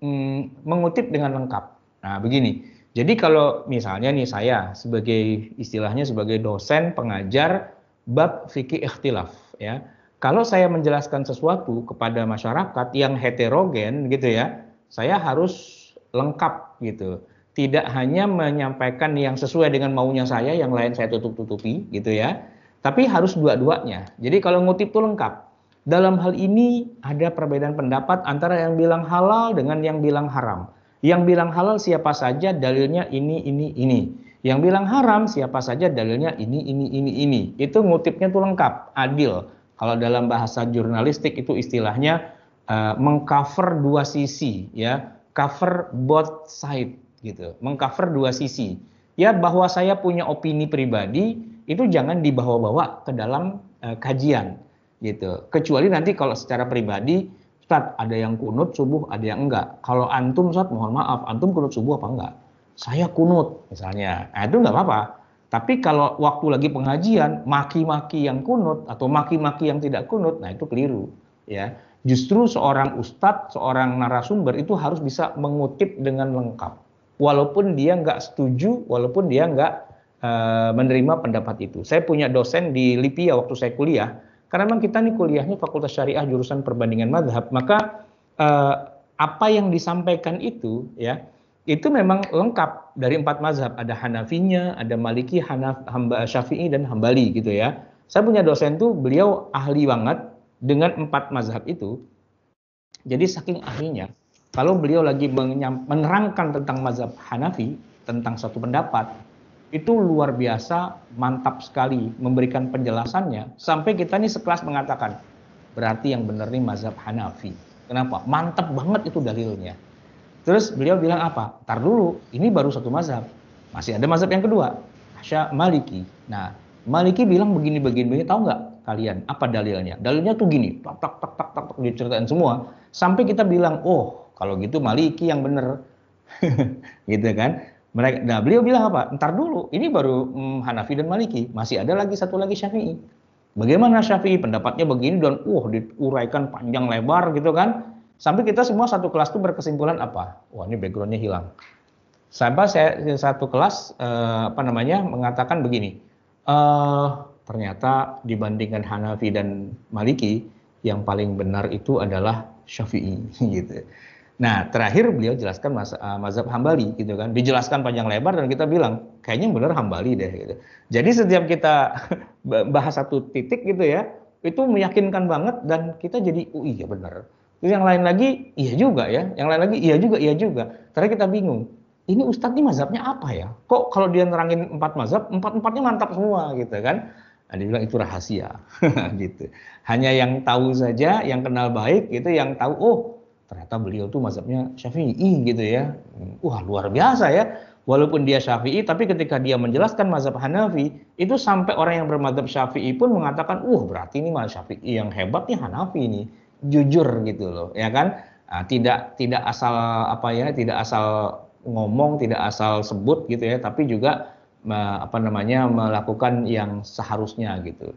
mm, mengutip dengan lengkap. Nah begini, jadi kalau misalnya nih saya sebagai istilahnya sebagai dosen pengajar bab fikih ikhtilaf ya. Kalau saya menjelaskan sesuatu kepada masyarakat yang heterogen gitu ya, saya harus lengkap gitu. Tidak hanya menyampaikan yang sesuai dengan maunya saya, yang lain saya tutup-tutupi gitu ya. Tapi harus dua-duanya. Jadi kalau ngutip itu lengkap. Dalam hal ini ada perbedaan pendapat antara yang bilang halal dengan yang bilang haram. Yang bilang halal siapa saja dalilnya ini, ini, ini. Yang bilang haram siapa saja dalilnya ini, ini, ini, ini. Itu ngutipnya tuh lengkap, adil. Kalau dalam bahasa jurnalistik itu istilahnya uh, mengcover dua sisi, ya, cover both side gitu, mengcover dua sisi. Ya bahwa saya punya opini pribadi itu jangan dibawa-bawa ke dalam uh, kajian gitu. Kecuali nanti kalau secara pribadi, Ustaz ada yang kunut subuh, ada yang enggak. Kalau antum Ustaz mohon maaf, antum kunut subuh apa enggak? Saya kunut misalnya. Nah, itu enggak apa-apa. Tapi kalau waktu lagi pengajian maki-maki yang kunut atau maki-maki yang tidak kunut, nah itu keliru ya. Justru seorang ustadz, seorang narasumber itu harus bisa mengutip dengan lengkap. Walaupun dia nggak setuju, walaupun dia nggak uh, menerima pendapat itu. Saya punya dosen di Lipia waktu saya kuliah, karena memang kita nih kuliahnya Fakultas Syariah jurusan perbandingan madhab, maka eh, apa yang disampaikan itu ya itu memang lengkap dari empat mazhab. Ada Hanafinya, ada Maliki, Hanaf, Hamba, Syafi'i dan Hambali gitu ya. Saya punya dosen tuh beliau ahli banget dengan empat mazhab itu. Jadi saking ahlinya, kalau beliau lagi menerangkan tentang mazhab Hanafi, tentang satu pendapat, itu luar biasa mantap sekali memberikan penjelasannya sampai kita nih sekelas mengatakan berarti yang benar nih mazhab Hanafi. Kenapa? Mantap banget itu dalilnya. Terus beliau bilang apa? Tar dulu, ini baru satu mazhab. Masih ada mazhab yang kedua, Asya Maliki. Nah, Maliki bilang begini begini begini, tahu nggak kalian apa dalilnya? Dalilnya tuh gini, tak tak tak tak tak, tak diceritain semua. Sampai kita bilang, oh kalau gitu Maliki yang benar, gitu kan? Mereka, nah beliau bilang apa? Ntar dulu, ini baru hmm, Hanafi dan Maliki, masih ada lagi satu lagi Syafi'i. Bagaimana Syafi'i pendapatnya begini dan uh diuraikan panjang lebar gitu kan? Sampai kita semua satu kelas itu berkesimpulan apa? Wah ini backgroundnya hilang. Sampai saya satu kelas eh, apa namanya mengatakan begini, eh, ternyata dibandingkan Hanafi dan Maliki yang paling benar itu adalah Syafi'i gitu. Nah, terakhir beliau jelaskan mas, uh, mazhab Hambali gitu kan. Dijelaskan panjang lebar dan kita bilang kayaknya benar Hambali deh gitu. Jadi setiap kita bahas satu titik gitu ya, itu meyakinkan banget dan kita jadi oh iya benar. Terus yang lain lagi iya juga ya, yang lain lagi iya juga iya juga. Terakhir kita bingung. Ini ustadz ini mazhabnya apa ya? Kok kalau dia nerangin empat mazhab, empat-empatnya mantap semua gitu kan? Nah, dia bilang itu rahasia gitu. Hanya yang tahu saja, yang kenal baik itu yang tahu oh ternyata beliau tuh mazhabnya Syafi'i gitu ya. Wah, luar biasa ya. Walaupun dia Syafi'i, tapi ketika dia menjelaskan mazhab Hanafi, itu sampai orang yang bermazhab Syafi'i pun mengatakan, "Wah, berarti ini mazhab Syafi'i yang hebat nih Hanafi ini." Jujur gitu loh, ya kan? Nah, tidak tidak asal apa ya, tidak asal ngomong, tidak asal sebut gitu ya, tapi juga apa namanya melakukan yang seharusnya gitu.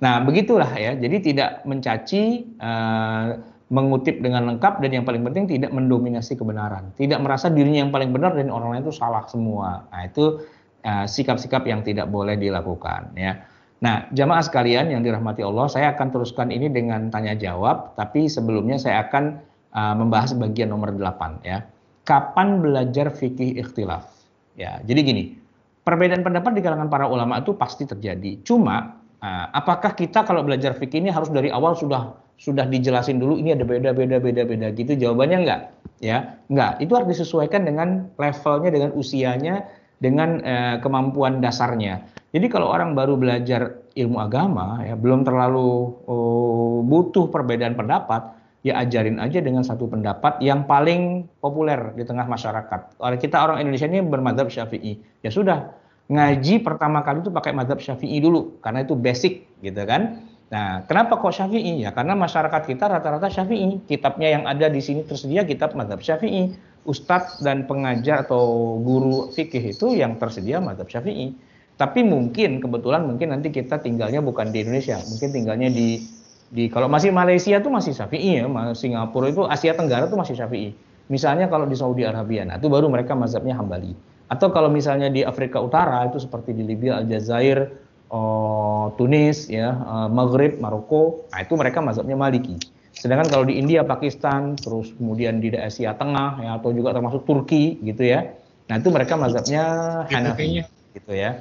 Nah, begitulah ya. Jadi tidak mencaci uh, mengutip dengan lengkap dan yang paling penting tidak mendominasi kebenaran. Tidak merasa dirinya yang paling benar dan orang lain itu salah semua. Nah, itu eh, sikap-sikap uh, yang tidak boleh dilakukan ya. Nah, jamaah sekalian yang dirahmati Allah, saya akan teruskan ini dengan tanya jawab, tapi sebelumnya saya akan uh, membahas bagian nomor 8 ya. Kapan belajar fikih ikhtilaf? Ya, jadi gini, perbedaan pendapat di kalangan para ulama itu pasti terjadi. Cuma uh, apakah kita kalau belajar fikih ini harus dari awal sudah sudah dijelasin dulu ini ada beda beda beda beda gitu jawabannya enggak ya enggak itu harus disesuaikan dengan levelnya dengan usianya dengan eh, kemampuan dasarnya jadi kalau orang baru belajar ilmu agama ya belum terlalu oh, butuh perbedaan pendapat ya ajarin aja dengan satu pendapat yang paling populer di tengah masyarakat. Kita orang Indonesia ini bermadhab syafi'i. Ya sudah, ngaji pertama kali itu pakai madhab syafi'i dulu, karena itu basic gitu kan. Nah, kenapa kok Syafi'i? Ya karena masyarakat kita rata-rata Syafi'i. Kitabnya yang ada di sini tersedia kitab madhab Syafi'i. Ustadz dan pengajar atau guru fikih itu yang tersedia madhab Syafi'i. Tapi mungkin kebetulan mungkin nanti kita tinggalnya bukan di Indonesia, mungkin tinggalnya di di kalau masih Malaysia tuh masih Syafi'i ya, Singapura itu Asia Tenggara tuh masih Syafi'i. Misalnya kalau di Saudi Arabia, nah itu baru mereka mazhabnya Hambali. Atau kalau misalnya di Afrika Utara itu seperti di Libya, Aljazair, oh, Tunis, ya, uh, Maghrib, Maroko, nah itu mereka mazhabnya Maliki. Sedangkan kalau di India, Pakistan, terus kemudian di Asia Tengah, ya, atau juga termasuk Turki, gitu ya, nah itu mereka mazhabnya Hanafi gitu ya.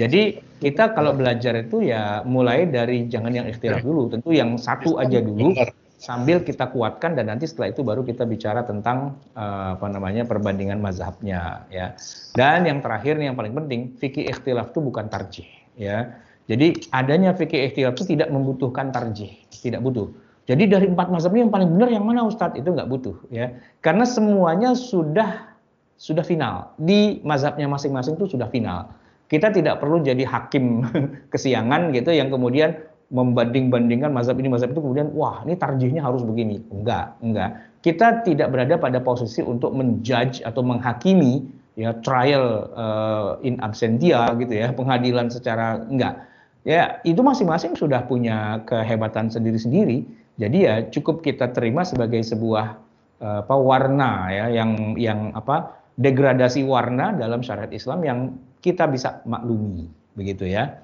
Jadi kita kalau belajar itu ya mulai dari jangan yang ikhtilaf dulu, tentu yang satu aja dulu sambil kita kuatkan dan nanti setelah itu baru kita bicara tentang uh, apa namanya perbandingan mazhabnya ya. Dan yang terakhir nih yang paling penting, fikih ikhtilaf itu bukan tarjih ya. Jadi adanya fikih ikhtilaf itu tidak membutuhkan tarjih, tidak butuh. Jadi dari empat mazhab ini yang paling benar yang mana Ustadz? Itu nggak butuh ya. Karena semuanya sudah sudah final. Di mazhabnya masing-masing itu sudah final. Kita tidak perlu jadi hakim kesiangan gitu yang kemudian membanding-bandingkan mazhab ini mazhab itu kemudian wah ini tarjihnya harus begini enggak enggak kita tidak berada pada posisi untuk menjudge atau menghakimi ya trial uh, in absentia gitu ya pengadilan secara enggak ya itu masing-masing sudah punya kehebatan sendiri-sendiri jadi ya cukup kita terima sebagai sebuah uh, apa warna ya yang yang apa degradasi warna dalam syariat Islam yang kita bisa maklumi begitu ya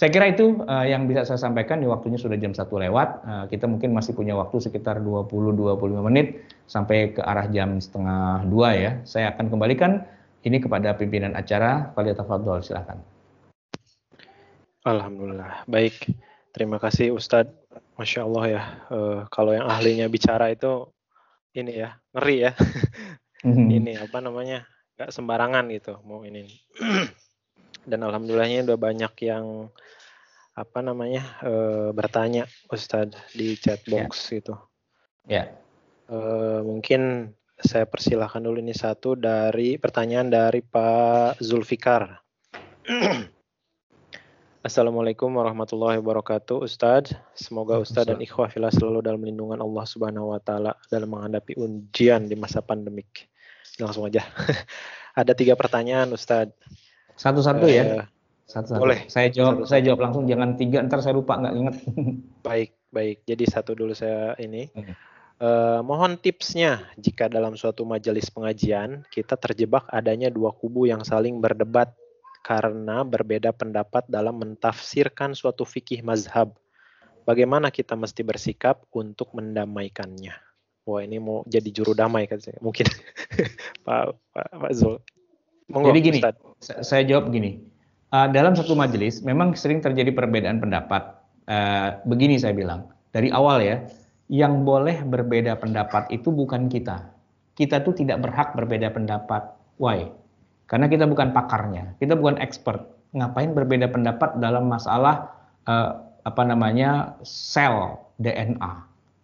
saya kira itu uh, yang bisa saya sampaikan di waktunya sudah jam satu lewat. Uh, kita mungkin masih punya waktu sekitar 20-25 menit sampai ke arah jam setengah dua ya. Saya akan kembalikan ini kepada pimpinan acara. Kalian tafadhol silakan. Alhamdulillah. Baik. Terima kasih Ustadz. Masya Allah ya. Uh, kalau yang ahlinya bicara itu ini ya ngeri ya. Mhm. ini apa namanya? Gak sembarangan gitu mau ini. dan alhamdulillahnya udah banyak yang apa namanya e, bertanya Ustadz di chat box yeah. gitu. Ya. Yeah. E, mungkin saya persilahkan dulu ini satu dari pertanyaan dari Pak Zulfikar. Assalamualaikum warahmatullahi wabarakatuh Ustadz Semoga Ustadz dan ikhwah filah selalu dalam lindungan Allah subhanahu wa ta'ala Dalam menghadapi ujian di masa pandemik Langsung aja Ada tiga pertanyaan Ustadz satu-satu uh, ya. Eh, satu-satu. Boleh. Saya jawab, satu, saya jawab langsung. Jangan tiga, ntar saya lupa nggak ingat. baik, baik. Jadi satu dulu saya ini. Uh, mohon tipsnya jika dalam suatu majelis pengajian kita terjebak adanya dua kubu yang saling berdebat karena berbeda pendapat dalam mentafsirkan suatu fikih mazhab. Bagaimana kita mesti bersikap untuk mendamaikannya? Wah ini mau jadi juru damai kan mungkin Pak Pak, Pak Zul. Monggo, Jadi gini, Ustaz. saya jawab gini. Uh, dalam satu majelis memang sering terjadi perbedaan pendapat. Uh, begini saya bilang dari awal ya, yang boleh berbeda pendapat itu bukan kita. Kita tuh tidak berhak berbeda pendapat. Why? Karena kita bukan pakarnya, kita bukan expert. Ngapain berbeda pendapat dalam masalah uh, apa namanya sel DNA?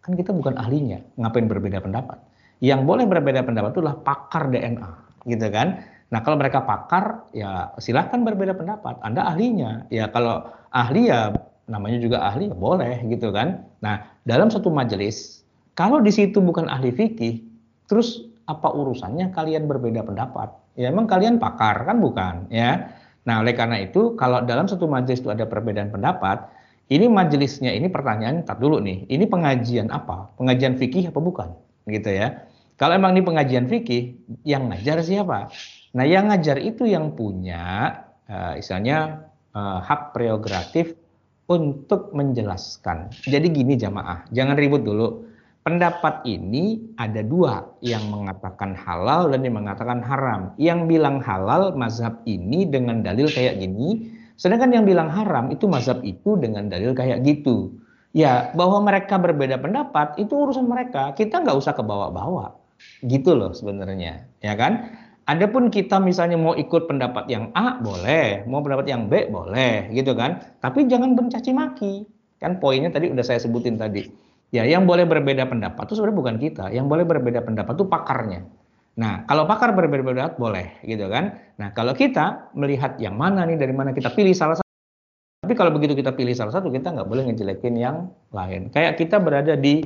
Kan kita bukan ahlinya. Ngapain berbeda pendapat? Yang boleh berbeda pendapat itu adalah pakar DNA, gitu kan? Nah, kalau mereka pakar, ya silahkan berbeda pendapat. Anda ahlinya. Ya, kalau ahli ya namanya juga ahli, ya boleh gitu kan. Nah, dalam satu majelis, kalau di situ bukan ahli fikih, terus apa urusannya kalian berbeda pendapat? Ya, emang kalian pakar kan bukan, ya. Nah, oleh karena itu, kalau dalam satu majelis itu ada perbedaan pendapat, ini majelisnya ini pertanyaan, tak dulu nih, ini pengajian apa? Pengajian fikih apa bukan? Gitu ya. Kalau emang ini pengajian fikih, yang ngajar siapa? Nah, yang ngajar itu yang punya uh, istilahnya uh, hak prerogatif untuk menjelaskan. Jadi gini jamaah, jangan ribut dulu. Pendapat ini ada dua, yang mengatakan halal dan yang mengatakan haram. Yang bilang halal mazhab ini dengan dalil kayak gini, sedangkan yang bilang haram itu mazhab itu dengan dalil kayak gitu. Ya, bahwa mereka berbeda pendapat itu urusan mereka. Kita nggak usah ke bawah-bawah. Gitu loh sebenarnya, ya kan? Adapun kita misalnya mau ikut pendapat yang A boleh, mau pendapat yang B boleh, gitu kan. Tapi jangan mencaci maki. Kan poinnya tadi udah saya sebutin tadi. Ya, yang boleh berbeda pendapat itu sebenarnya bukan kita. Yang boleh berbeda pendapat itu pakarnya. Nah, kalau pakar berbeda pendapat boleh, gitu kan. Nah, kalau kita melihat yang mana nih, dari mana kita pilih salah satu. Tapi kalau begitu kita pilih salah satu, kita nggak boleh ngejelekin yang lain. Kayak kita berada di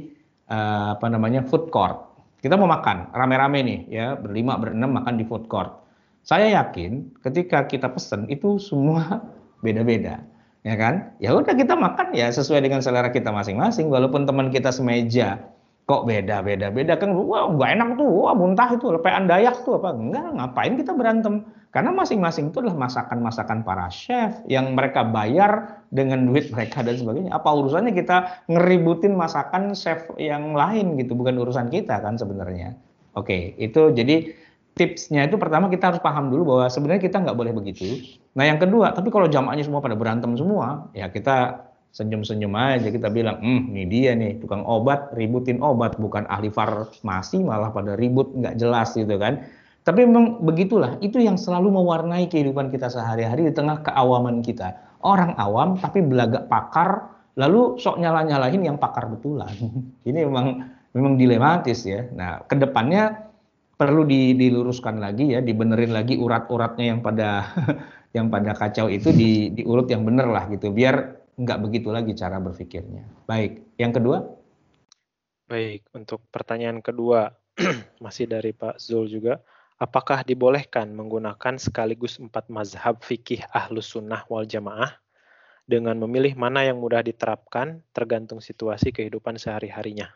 uh, apa namanya food court kita mau makan rame-rame nih ya berlima berenam makan di food court. Saya yakin ketika kita pesen itu semua beda-beda. ya kan? Ya udah kita makan ya sesuai dengan selera kita masing-masing. Walaupun teman kita semeja, kok beda beda beda kan? Wah nggak enak tuh, wah muntah itu, lepean dayak tuh apa? Enggak, ngapain kita berantem? Karena masing-masing itu adalah masakan-masakan para chef yang mereka bayar dengan duit mereka dan sebagainya. Apa urusannya kita ngeributin masakan chef yang lain gitu, bukan urusan kita kan sebenarnya. Oke, itu jadi tipsnya itu pertama kita harus paham dulu bahwa sebenarnya kita nggak boleh begitu. Nah yang kedua, tapi kalau jamaahnya semua pada berantem semua, ya kita senyum-senyum aja kita bilang, hmm ini dia nih tukang obat ributin obat bukan ahli farmasi malah pada ribut nggak jelas gitu kan. Tapi memang begitulah, itu yang selalu mewarnai kehidupan kita sehari-hari di tengah keawaman kita. Orang awam tapi belagak pakar, lalu sok nyala-nyalahin yang pakar betulan. Ini memang memang dilematis ya. Nah, ke depannya perlu diluruskan lagi ya, dibenerin lagi urat-uratnya yang pada yang pada kacau itu di, diurut yang bener lah gitu, biar nggak begitu lagi cara berpikirnya. Baik, yang kedua? Baik, untuk pertanyaan kedua masih dari Pak Zul juga, apakah dibolehkan menggunakan sekaligus empat mazhab fikih ahlus sunnah wal jamaah dengan memilih mana yang mudah diterapkan tergantung situasi kehidupan sehari-harinya?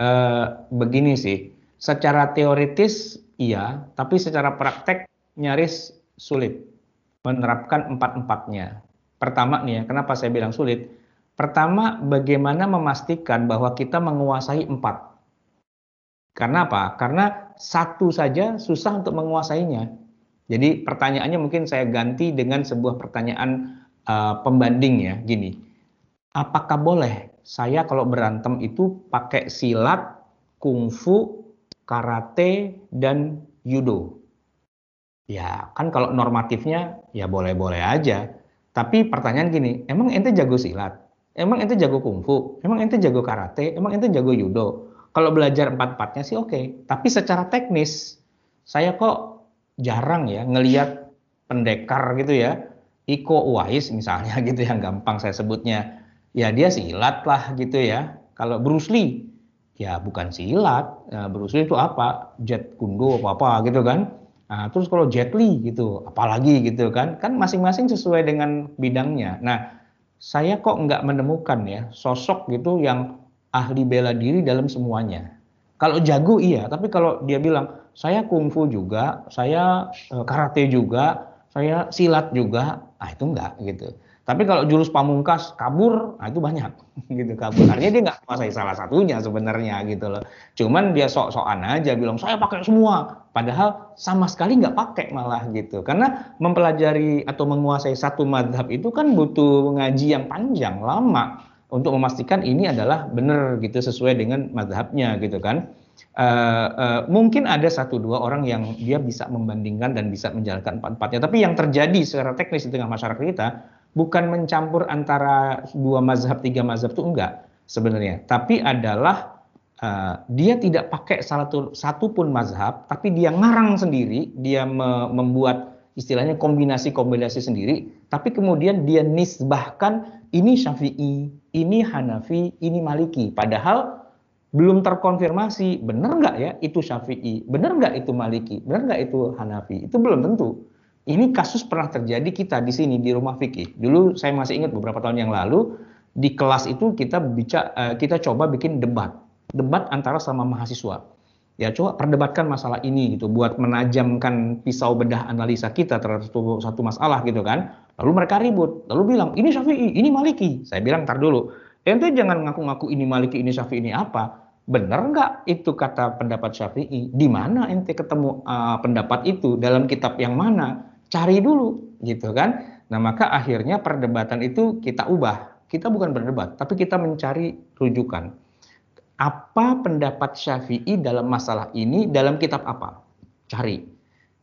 Uh, begini sih, secara teoritis iya, tapi secara praktek nyaris sulit menerapkan empat-empatnya. Pertama nih ya, kenapa saya bilang sulit? Pertama, bagaimana memastikan bahwa kita menguasai empat. Karena apa? Karena satu saja susah untuk menguasainya. Jadi pertanyaannya mungkin saya ganti dengan sebuah pertanyaan uh, pembanding ya, gini. Apakah boleh saya kalau berantem itu pakai silat, kungfu, karate, dan judo. Ya, kan kalau normatifnya ya boleh-boleh aja. Tapi pertanyaan gini, emang ente jago silat? Emang ente jago kungfu? Emang ente jago karate? Emang ente jago judo? Kalau belajar empat-empatnya sih oke. Okay. Tapi secara teknis, saya kok jarang ya ngeliat pendekar gitu ya. Iko Uwais misalnya gitu yang gampang saya sebutnya. Ya dia silat lah gitu ya. Kalau Bruce Lee, ya bukan silat. Nah, Bruce Lee itu apa? Jet kundo apa apa gitu kan. Nah, terus kalau Jet Li gitu, apalagi gitu kan. Kan masing-masing sesuai dengan bidangnya. Nah, saya kok nggak menemukan ya sosok gitu yang ahli bela diri dalam semuanya. Kalau jago iya, tapi kalau dia bilang saya kungfu juga, saya eh, karate juga, saya silat juga, ah itu enggak gitu. Tapi kalau jurus pamungkas kabur, nah itu banyak gitu kabur. Artinya dia nggak menguasai salah satunya sebenarnya gitu loh. Cuman dia sok-sokan aja bilang saya pakai semua, padahal sama sekali nggak pakai malah gitu. Karena mempelajari atau menguasai satu madhab itu kan butuh ngaji yang panjang, lama untuk memastikan ini adalah benar gitu sesuai dengan madhabnya gitu kan. Uh, uh, mungkin ada satu dua orang yang dia bisa membandingkan dan bisa menjalankan empat-empatnya. Tapi yang terjadi secara teknis di tengah masyarakat kita bukan mencampur antara dua mazhab tiga mazhab itu enggak sebenarnya. Tapi adalah uh, dia tidak pakai satu satu pun mazhab tapi dia ngarang sendiri dia me membuat istilahnya kombinasi-kombinasi sendiri tapi kemudian dia nisbahkan ini Syafi'i ini Hanafi ini Maliki. Padahal belum terkonfirmasi. Benar nggak ya itu Syafi'i? Benar nggak itu Maliki? Benar nggak itu Hanafi? Itu belum tentu ini kasus pernah terjadi kita di sini di rumah fikih. Dulu saya masih ingat beberapa tahun yang lalu di kelas itu kita bicara uh, kita coba bikin debat, debat antara sama mahasiswa. Ya coba perdebatkan masalah ini gitu, buat menajamkan pisau bedah analisa kita terhadap satu, satu masalah gitu kan. Lalu mereka ribut, lalu bilang ini Syafi'i, ini Maliki. Saya bilang tar dulu, ente jangan ngaku-ngaku ini Maliki, ini Syafi'i, ini apa. Benar nggak itu kata pendapat Syafi'i? Di mana ente ketemu uh, pendapat itu dalam kitab yang mana? Cari dulu gitu kan. Nah, maka akhirnya perdebatan itu kita ubah. Kita bukan berdebat, tapi kita mencari rujukan. Apa pendapat Syafi'i dalam masalah ini dalam kitab apa? Cari.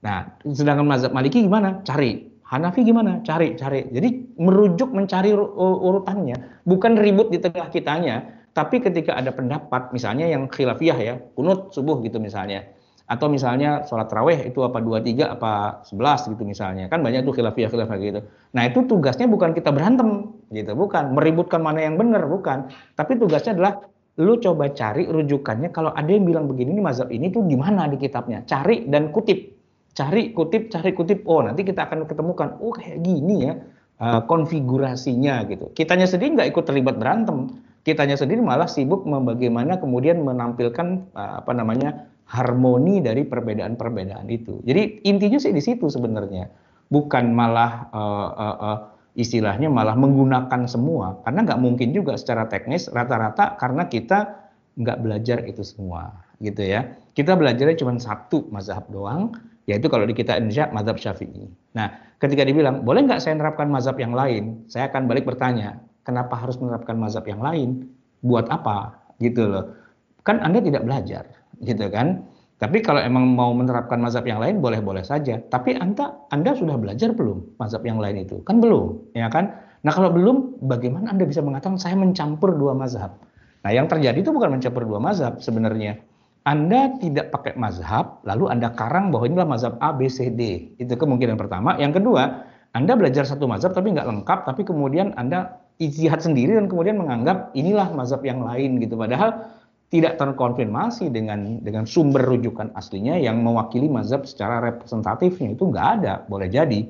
Nah, sedangkan mazhab Maliki gimana? Cari. Hanafi gimana? Cari, cari. Jadi merujuk mencari urutannya, bukan ribut di tengah kitanya, tapi ketika ada pendapat misalnya yang khilafiyah ya, kunut subuh gitu misalnya atau misalnya sholat raweh itu apa dua tiga apa sebelas gitu misalnya. Kan banyak tuh khilafiyah khilafiyah gitu. Nah itu tugasnya bukan kita berantem gitu bukan. Meributkan mana yang benar bukan. Tapi tugasnya adalah lu coba cari rujukannya kalau ada yang bilang begini nih mazhab ini tuh di mana di kitabnya? Cari dan kutip. Cari kutip cari kutip. Oh nanti kita akan ketemukan oh kayak gini ya uh, konfigurasinya gitu. Kitanya sendiri nggak ikut terlibat berantem, kitanya sendiri malah sibuk bagaimana kemudian menampilkan uh, apa namanya harmoni dari perbedaan-perbedaan itu. Jadi intinya sih di situ sebenarnya, bukan malah uh, uh, uh, istilahnya malah menggunakan semua, karena nggak mungkin juga secara teknis rata-rata karena kita nggak belajar itu semua, gitu ya. Kita belajarnya cuma satu mazhab doang, yaitu kalau di kita Indonesia mazhab Syafi'i. Nah, ketika dibilang, boleh nggak saya menerapkan mazhab yang lain? Saya akan balik bertanya, kenapa harus menerapkan mazhab yang lain? Buat apa? Gitu loh. Kan Anda tidak belajar, gitu kan? Tapi kalau emang mau menerapkan mazhab yang lain, boleh-boleh saja. Tapi Anda, Anda sudah belajar belum mazhab yang lain itu? Kan belum, ya kan? Nah kalau belum, bagaimana Anda bisa mengatakan saya mencampur dua mazhab? Nah yang terjadi itu bukan mencampur dua mazhab sebenarnya anda tidak pakai mazhab, lalu Anda karang bahwa inilah mazhab A, B, C, D. Itu kemungkinan pertama. Yang kedua, Anda belajar satu mazhab tapi nggak lengkap, tapi kemudian Anda ijtihad sendiri dan kemudian menganggap inilah mazhab yang lain gitu. Padahal tidak terkonfirmasi dengan dengan sumber rujukan aslinya yang mewakili mazhab secara representatifnya itu nggak ada, boleh jadi.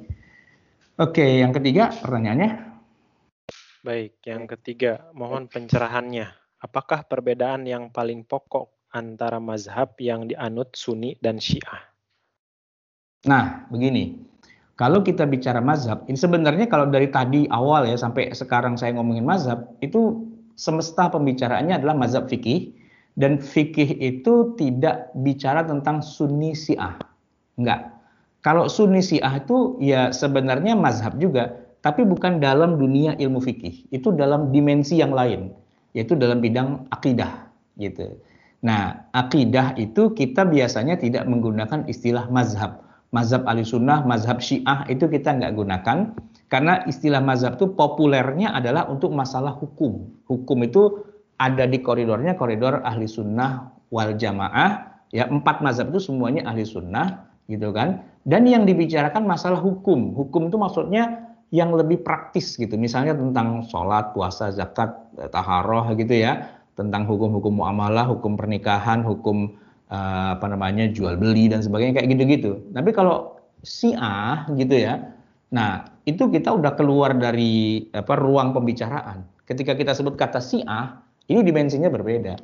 Oke, yang ketiga pertanyaannya. Baik, yang ketiga mohon pencerahannya. Apakah perbedaan yang paling pokok antara mazhab yang dianut Sunni dan Syiah? Nah, begini. Kalau kita bicara mazhab, ini sebenarnya kalau dari tadi awal ya sampai sekarang saya ngomongin mazhab, itu semesta pembicaraannya adalah mazhab fikih dan fikih itu tidak bicara tentang Sunni Syiah. Enggak. Kalau Sunni Syiah itu ya sebenarnya mazhab juga, tapi bukan dalam dunia ilmu fikih. Itu dalam dimensi yang lain, yaitu dalam bidang akidah gitu. Nah, akidah itu kita biasanya tidak menggunakan istilah mazhab. Mazhab ahli sunnah, mazhab syiah itu kita nggak gunakan. Karena istilah mazhab itu populernya adalah untuk masalah hukum. Hukum itu ada di koridornya, koridor ahli sunnah wal jamaah. Ya, empat mazhab itu semuanya ahli sunnah, gitu kan. Dan yang dibicarakan masalah hukum. Hukum itu maksudnya yang lebih praktis gitu. Misalnya tentang sholat, puasa, zakat, taharoh gitu ya tentang hukum-hukum muamalah, hukum pernikahan, hukum uh, apa namanya jual beli dan sebagainya kayak gitu-gitu. Tapi kalau A gitu ya, nah itu kita udah keluar dari apa ruang pembicaraan. Ketika kita sebut kata si A, ini dimensinya berbeda.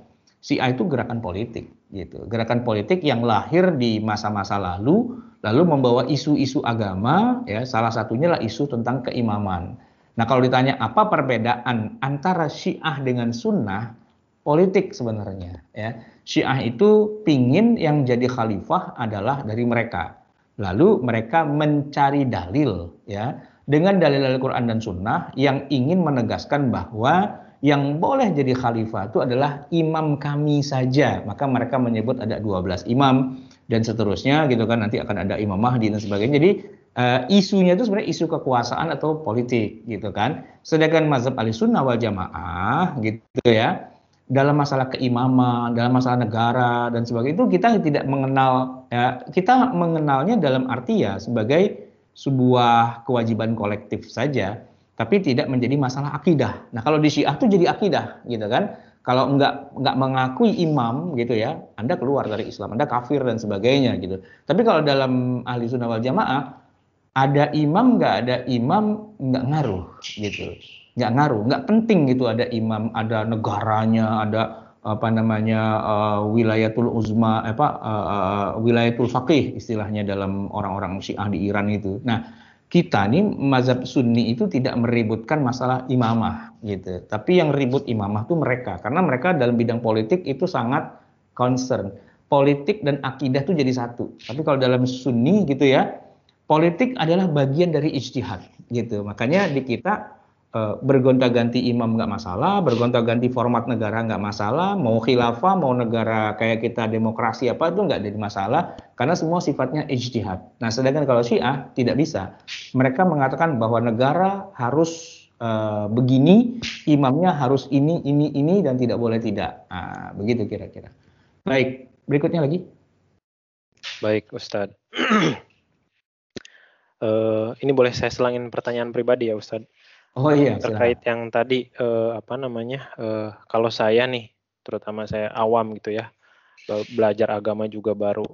Si A itu gerakan politik gitu, gerakan politik yang lahir di masa-masa lalu, lalu membawa isu-isu agama, ya salah satunya lah isu tentang keimaman. Nah kalau ditanya apa perbedaan antara Syiah dengan Sunnah, politik sebenarnya ya. Syiah itu pingin yang jadi khalifah adalah dari mereka. Lalu mereka mencari dalil ya dengan dalil-dalil Quran dan Sunnah yang ingin menegaskan bahwa yang boleh jadi khalifah itu adalah imam kami saja. Maka mereka menyebut ada 12 imam dan seterusnya gitu kan nanti akan ada imam Mahdi dan sebagainya. Jadi uh, isunya itu sebenarnya isu kekuasaan atau politik gitu kan. Sedangkan mazhab Ahlussunnah wal Jamaah gitu ya dalam masalah keimaman, dalam masalah negara dan sebagainya itu kita tidak mengenal ya kita mengenalnya dalam arti ya sebagai sebuah kewajiban kolektif saja, tapi tidak menjadi masalah akidah. Nah kalau di Syiah itu jadi akidah gitu kan. Kalau nggak nggak mengakui imam gitu ya, Anda keluar dari Islam, Anda kafir dan sebagainya gitu. Tapi kalau dalam ahli sunnah wal jamaah ada imam nggak ada imam nggak ngaruh gitu nggak ngaruh, nggak penting gitu ada imam, ada negaranya, ada apa namanya uh, wilayatul uzma, apa uh, uh, wilayatul faqih istilahnya dalam orang-orang Syiah di Iran itu. Nah, kita nih mazhab Sunni itu tidak meributkan masalah imamah gitu. Tapi yang ribut imamah tuh mereka karena mereka dalam bidang politik itu sangat concern. Politik dan akidah tuh jadi satu. Tapi kalau dalam Sunni gitu ya, politik adalah bagian dari ijtihad gitu. Makanya di kita Eh, bergonta-ganti imam nggak masalah, bergonta-ganti format negara nggak masalah, mau khilafah, mau negara kayak kita demokrasi apa itu nggak jadi masalah, karena semua sifatnya ijtihad. Nah, sedangkan kalau Syiah tidak bisa. Mereka mengatakan bahwa negara harus uh, begini, imamnya harus ini, ini, ini, dan tidak boleh tidak. Nah, begitu kira-kira. Baik, berikutnya lagi. Baik, Ustadz. uh, ini boleh saya selangin pertanyaan pribadi ya, Ustadz? Oh iya, terkait silahkan. yang tadi uh, apa namanya? Uh, kalau saya nih, terutama saya awam gitu ya, belajar agama juga baru.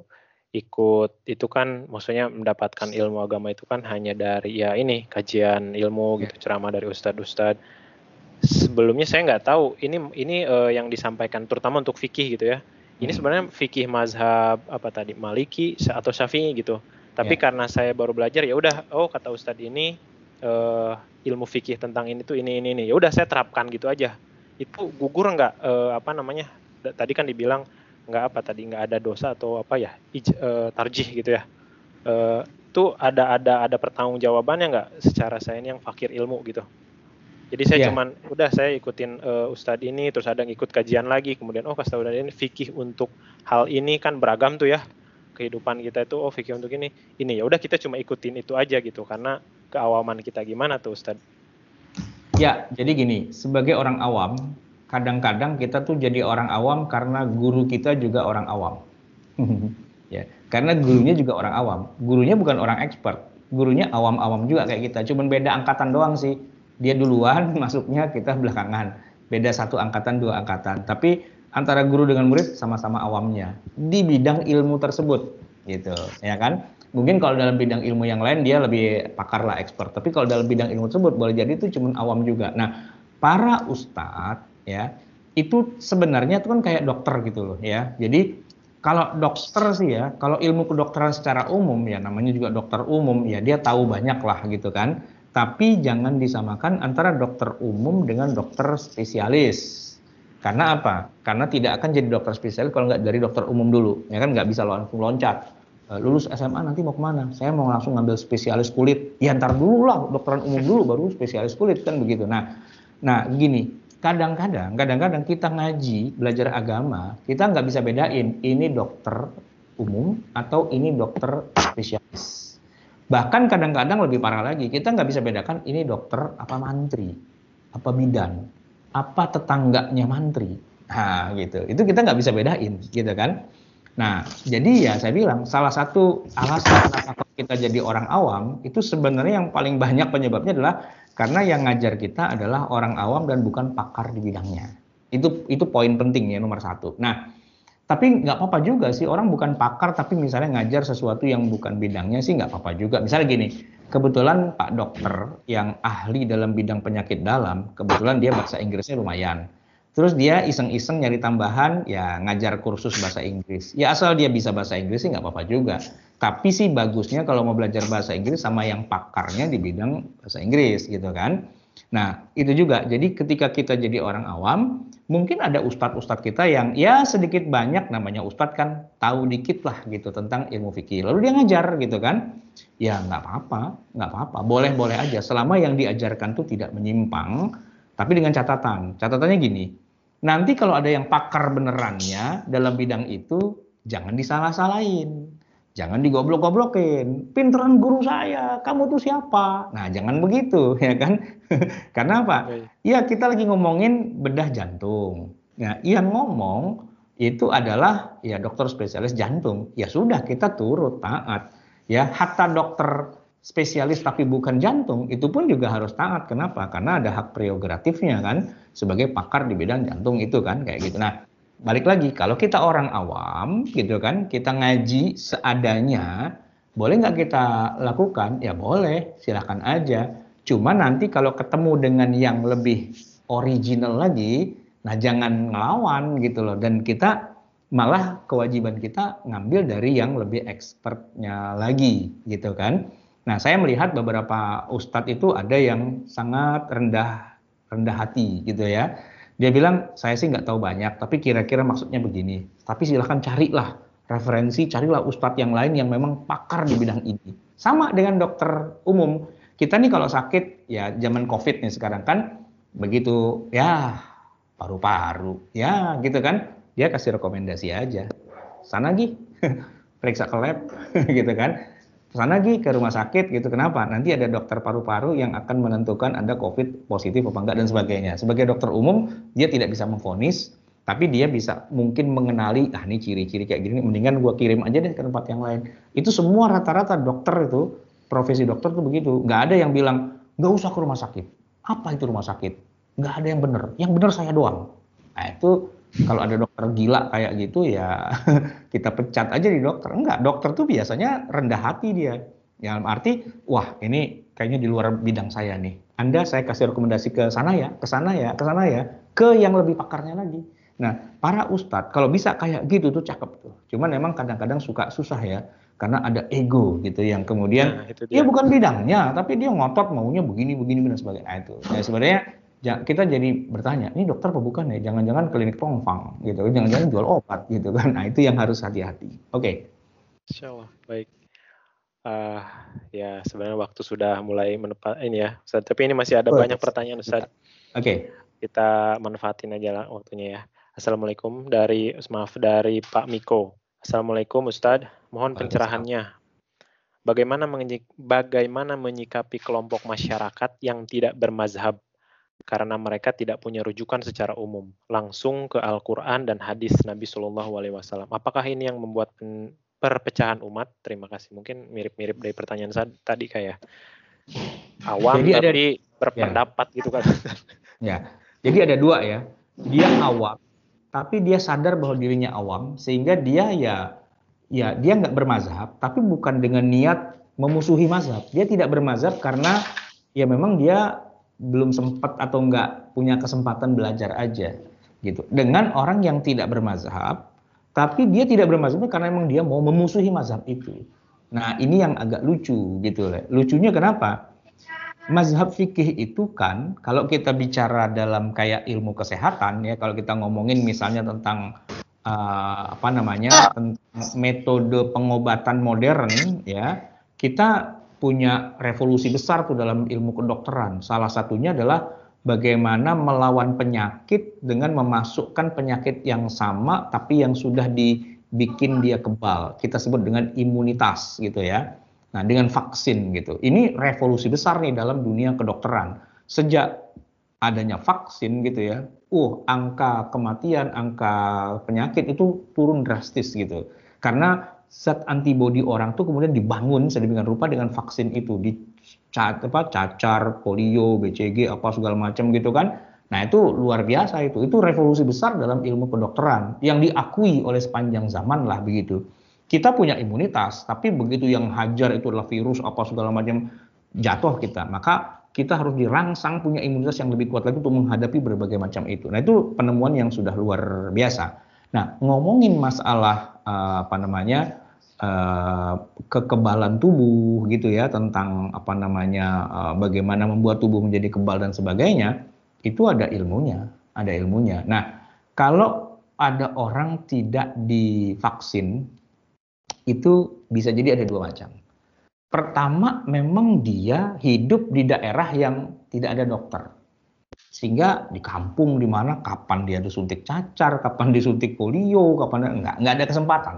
ikut itu kan maksudnya mendapatkan ilmu agama itu kan hanya dari ya ini kajian ilmu ya. gitu ceramah dari ustadz-ustadz sebelumnya saya nggak tahu ini ini uh, yang disampaikan terutama untuk fikih gitu ya ini hmm. sebenarnya fikih mazhab apa tadi maliki atau syafi'i gitu tapi ya. karena saya baru belajar ya udah oh kata ustadz ini uh, ilmu fikih tentang ini tuh ini ini ini. Ya udah saya terapkan gitu aja. Itu gugur nggak uh, apa namanya tadi kan dibilang nggak apa tadi nggak ada dosa atau apa ya ij, uh, tarjih gitu ya. Uh, itu ada ada ada pertanggungjawabannya nggak secara saya ini yang fakir ilmu gitu? Jadi saya yeah. cuman udah saya ikutin uh, ustadz ini terus ada ikut kajian lagi kemudian oh udah ini fikih untuk hal ini kan beragam tuh ya. Kehidupan kita itu oh fikih untuk ini ini. Ya udah kita cuma ikutin itu aja gitu. Karena keawaman kita gimana tuh ustadz ya jadi gini sebagai orang awam kadang-kadang kita tuh jadi orang awam karena guru kita juga orang awam. ya, karena gurunya juga orang awam. Gurunya bukan orang expert, gurunya awam-awam juga kayak kita. Cuman beda angkatan doang sih. Dia duluan masuknya, kita belakangan. Beda satu angkatan, dua angkatan. Tapi antara guru dengan murid sama-sama awamnya di bidang ilmu tersebut, gitu, ya kan? Mungkin kalau dalam bidang ilmu yang lain dia lebih pakar lah, expert. Tapi kalau dalam bidang ilmu tersebut boleh jadi itu cuma awam juga. Nah, para ustadz ya itu sebenarnya itu kan kayak dokter gitu loh ya. Jadi kalau dokter sih ya kalau ilmu kedokteran secara umum ya namanya juga dokter umum ya dia tahu banyak lah gitu kan. Tapi jangan disamakan antara dokter umum dengan dokter spesialis. Karena apa? Karena tidak akan jadi dokter spesialis kalau nggak dari dokter umum dulu ya kan? Nggak bisa langsung loncat lulus SMA nanti mau ke mana? Saya mau langsung ngambil spesialis kulit. Ya ntar dulu lah, dokteran umum dulu baru spesialis kulit kan begitu. Nah, nah gini, kadang-kadang kadang-kadang kita ngaji belajar agama kita nggak bisa bedain ini dokter umum atau ini dokter spesialis bahkan kadang-kadang lebih parah lagi kita nggak bisa bedakan ini dokter apa mantri apa bidan apa tetangganya mantri nah gitu itu kita nggak bisa bedain gitu kan nah jadi ya saya bilang salah satu alasan kenapa kita jadi orang awam itu sebenarnya yang paling banyak penyebabnya adalah karena yang ngajar kita adalah orang awam dan bukan pakar di bidangnya. Itu itu poin penting ya nomor satu. Nah, tapi nggak apa-apa juga sih orang bukan pakar tapi misalnya ngajar sesuatu yang bukan bidangnya sih nggak apa-apa juga. Misalnya gini, kebetulan Pak Dokter yang ahli dalam bidang penyakit dalam, kebetulan dia bahasa Inggrisnya lumayan. Terus dia iseng-iseng nyari tambahan, ya ngajar kursus bahasa Inggris. Ya asal dia bisa bahasa Inggris sih nggak apa-apa juga. Tapi sih bagusnya kalau mau belajar bahasa Inggris sama yang pakarnya di bidang bahasa Inggris gitu kan. Nah, itu juga. Jadi ketika kita jadi orang awam, mungkin ada ustadz-ustadz kita yang ya sedikit banyak namanya ustadz kan tahu dikit lah gitu tentang ilmu fikih. Lalu dia ngajar gitu kan. Ya nggak apa-apa, nggak apa-apa. Boleh-boleh aja selama yang diajarkan tuh tidak menyimpang, tapi dengan catatan. Catatannya gini, nanti kalau ada yang pakar benerannya dalam bidang itu, jangan disalah-salahin Jangan digoblok-goblokin. Pinteran guru saya, kamu tuh siapa? Nah, jangan begitu, ya kan? Karena apa? Ya, kita lagi ngomongin bedah jantung. Nah, yang ngomong itu adalah ya dokter spesialis jantung. Ya sudah, kita turut taat. Ya, hatta dokter spesialis tapi bukan jantung itu pun juga harus taat. Kenapa? Karena ada hak prerogatifnya kan sebagai pakar di bidang jantung itu kan kayak gitu. Nah, balik lagi kalau kita orang awam gitu kan kita ngaji seadanya boleh nggak kita lakukan ya boleh silahkan aja cuma nanti kalau ketemu dengan yang lebih original lagi nah jangan ngelawan gitu loh dan kita malah kewajiban kita ngambil dari yang lebih expertnya lagi gitu kan nah saya melihat beberapa ustadz itu ada yang sangat rendah rendah hati gitu ya dia bilang, saya sih nggak tahu banyak, tapi kira-kira maksudnya begini. Tapi silahkan carilah referensi, carilah ustadz yang lain yang memang pakar di bidang ini. Sama dengan dokter umum. Kita nih kalau sakit, ya zaman COVID nih sekarang kan, begitu, ya paru-paru, ya gitu kan. Dia kasih rekomendasi aja. Sana lagi, periksa ke lab, gitu kan sana lagi ke rumah sakit gitu. Kenapa? Nanti ada dokter paru-paru yang akan menentukan Anda COVID positif apa enggak dan sebagainya. Sebagai dokter umum, dia tidak bisa memfonis, tapi dia bisa mungkin mengenali, ah ini ciri-ciri kayak gini, mendingan gua kirim aja deh ke tempat yang lain. Itu semua rata-rata dokter itu, profesi dokter itu begitu. Nggak ada yang bilang, nggak usah ke rumah sakit. Apa itu rumah sakit? Nggak ada yang benar. Yang benar saya doang. Nah itu Kalau ada dokter gila kayak gitu ya kita pecat aja di dokter. Enggak, dokter tuh biasanya rendah hati dia. Yang arti, wah ini kayaknya di luar bidang saya nih. Anda saya kasih rekomendasi ke sana ya, ke sana ya, ke sana ya, ke yang lebih pakarnya lagi. Nah, para ustadz kalau bisa kayak gitu tuh cakep tuh. Cuman memang kadang-kadang suka susah ya, karena ada ego gitu yang kemudian nah, dia. ya bukan bidangnya, tapi dia ngotot maunya begini, begini, dan sebagainya. Nah, itu. Nah, sebenarnya kita jadi bertanya, ini dokter apa bukan ya? Jangan-jangan klinik pongfang gitu, jangan-jangan jual obat gitu kan? Nah, itu yang harus hati-hati. Oke. Okay. Insya Allah, baik. Uh, ya sebenarnya waktu sudah mulai menepat ini ya, Ustaz. Tapi ini masih ada oh, banyak pertanyaan Ustaz. Oke. Okay. Kita manfaatin aja lah waktunya ya. Assalamualaikum dari maaf dari Pak Miko. Assalamualaikum Ustadz, mohon pencerahannya. Bagaimana bagaimana menyikapi kelompok masyarakat yang tidak bermazhab karena mereka tidak punya rujukan secara umum langsung ke Al-Quran dan hadis Nabi Shallallahu Alaihi Wasallam. Apakah ini yang membuat perpecahan umat? Terima kasih. Mungkin mirip-mirip dari pertanyaan saya tadi kayak awam Jadi tapi ada, berpendapat ya. gitu kan. Ya. Jadi ada dua ya. Dia awam tapi dia sadar bahwa dirinya awam sehingga dia ya ya dia nggak bermazhab tapi bukan dengan niat memusuhi mazhab dia tidak bermazhab karena ya memang dia belum sempat atau nggak punya kesempatan belajar aja gitu. Dengan orang yang tidak bermazhab tapi dia tidak bermazhab karena memang dia mau memusuhi mazhab itu. Nah ini yang agak lucu gitu lucunya kenapa? Mazhab fikih itu kan kalau kita bicara dalam kayak ilmu kesehatan ya kalau kita ngomongin misalnya tentang uh, apa namanya tentang metode pengobatan modern ya kita punya revolusi besar tuh dalam ilmu kedokteran salah satunya adalah bagaimana melawan penyakit dengan memasukkan penyakit yang sama tapi yang sudah dibikin dia kebal kita sebut dengan imunitas gitu ya Nah, dengan vaksin gitu. Ini revolusi besar nih dalam dunia kedokteran. Sejak adanya vaksin gitu ya, uh angka kematian, angka penyakit itu turun drastis gitu. Karena zat antibodi orang tuh kemudian dibangun sedemikian rupa dengan vaksin itu di apa, cacar, polio, BCG, apa segala macam gitu kan. Nah itu luar biasa itu, itu revolusi besar dalam ilmu kedokteran yang diakui oleh sepanjang zaman lah begitu kita punya imunitas, tapi begitu yang hajar itu adalah virus apa segala macam jatuh kita, maka kita harus dirangsang punya imunitas yang lebih kuat lagi untuk menghadapi berbagai macam itu. Nah itu penemuan yang sudah luar biasa. Nah ngomongin masalah uh, apa namanya uh, kekebalan tubuh gitu ya tentang apa namanya uh, bagaimana membuat tubuh menjadi kebal dan sebagainya itu ada ilmunya, ada ilmunya. Nah kalau ada orang tidak divaksin itu bisa jadi ada dua macam. Pertama, memang dia hidup di daerah yang tidak ada dokter. Sehingga di kampung di mana kapan dia disuntik cacar, kapan disuntik polio, kapan enggak, enggak ada kesempatan.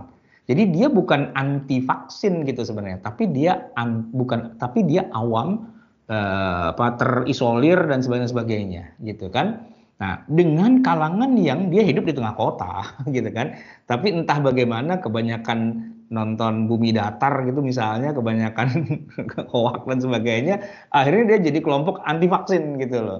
Jadi dia bukan anti vaksin gitu sebenarnya, tapi dia an, bukan tapi dia awam eh, apa terisolir dan sebagainya sebagainya gitu kan. Nah, dengan kalangan yang dia hidup di tengah kota gitu kan. Tapi entah bagaimana kebanyakan nonton bumi datar gitu misalnya kebanyakan hoak dan sebagainya akhirnya dia jadi kelompok anti vaksin gitu loh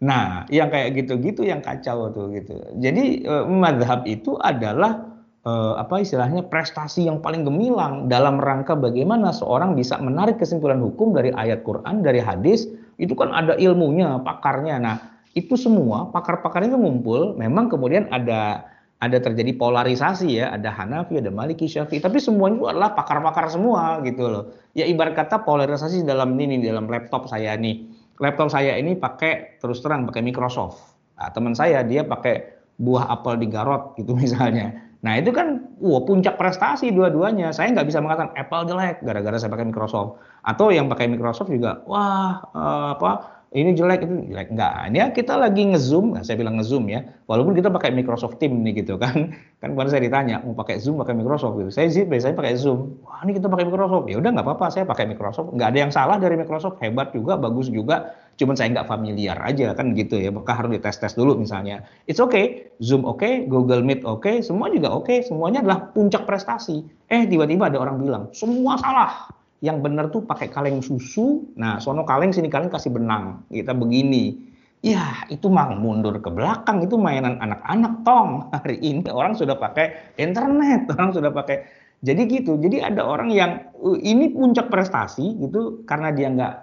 nah yang kayak gitu-gitu yang kacau tuh gitu. Jadi eh, madhab itu adalah eh, apa istilahnya prestasi yang paling gemilang dalam rangka bagaimana seorang bisa menarik kesimpulan hukum dari ayat Quran dari hadis. Itu kan ada ilmunya pakarnya. Nah itu semua pakar-pakar itu ngumpul. Memang kemudian ada ada terjadi polarisasi ya, ada Hanafi, ada Maliki, Syafi'i, tapi semuanya itu adalah pakar-pakar semua gitu loh. Ya ibarat kata polarisasi dalam ini dalam laptop saya nih. Laptop saya ini pakai terus terang pakai Microsoft. Nah, teman saya dia pakai buah apel di Garot gitu misalnya. Nah itu kan wah puncak prestasi dua-duanya. Saya nggak bisa mengatakan Apple jelek gara-gara saya pakai Microsoft. Atau yang pakai Microsoft juga wah uh, apa ini jelek itu jelek. Enggak ini ya kita lagi ngezoom nah, saya bilang ngezoom ya. Walaupun kita pakai Microsoft Team nih gitu kan. Kan kemarin saya ditanya mau pakai Zoom pakai Microsoft? Gitu. Saya sih biasanya pakai Zoom. Wah ini kita pakai Microsoft. Ya udah nggak apa-apa saya pakai Microsoft. Nggak ada yang salah dari Microsoft. Hebat juga bagus juga. Cuman saya nggak familiar aja kan gitu ya. Maka harus dites tes dulu misalnya. It's okay. Zoom oke okay, Google Meet oke okay, semua juga oke okay. semuanya adalah puncak prestasi. Eh tiba-tiba ada orang bilang semua salah yang benar tuh pakai kaleng susu. Nah, sono kaleng sini kaleng kasih benang. Kita begini. Ya, itu mah mundur ke belakang, itu mainan anak-anak tong. Hari ini orang sudah pakai internet, orang sudah pakai. Jadi gitu. Jadi ada orang yang uh, ini puncak prestasi gitu karena dia nggak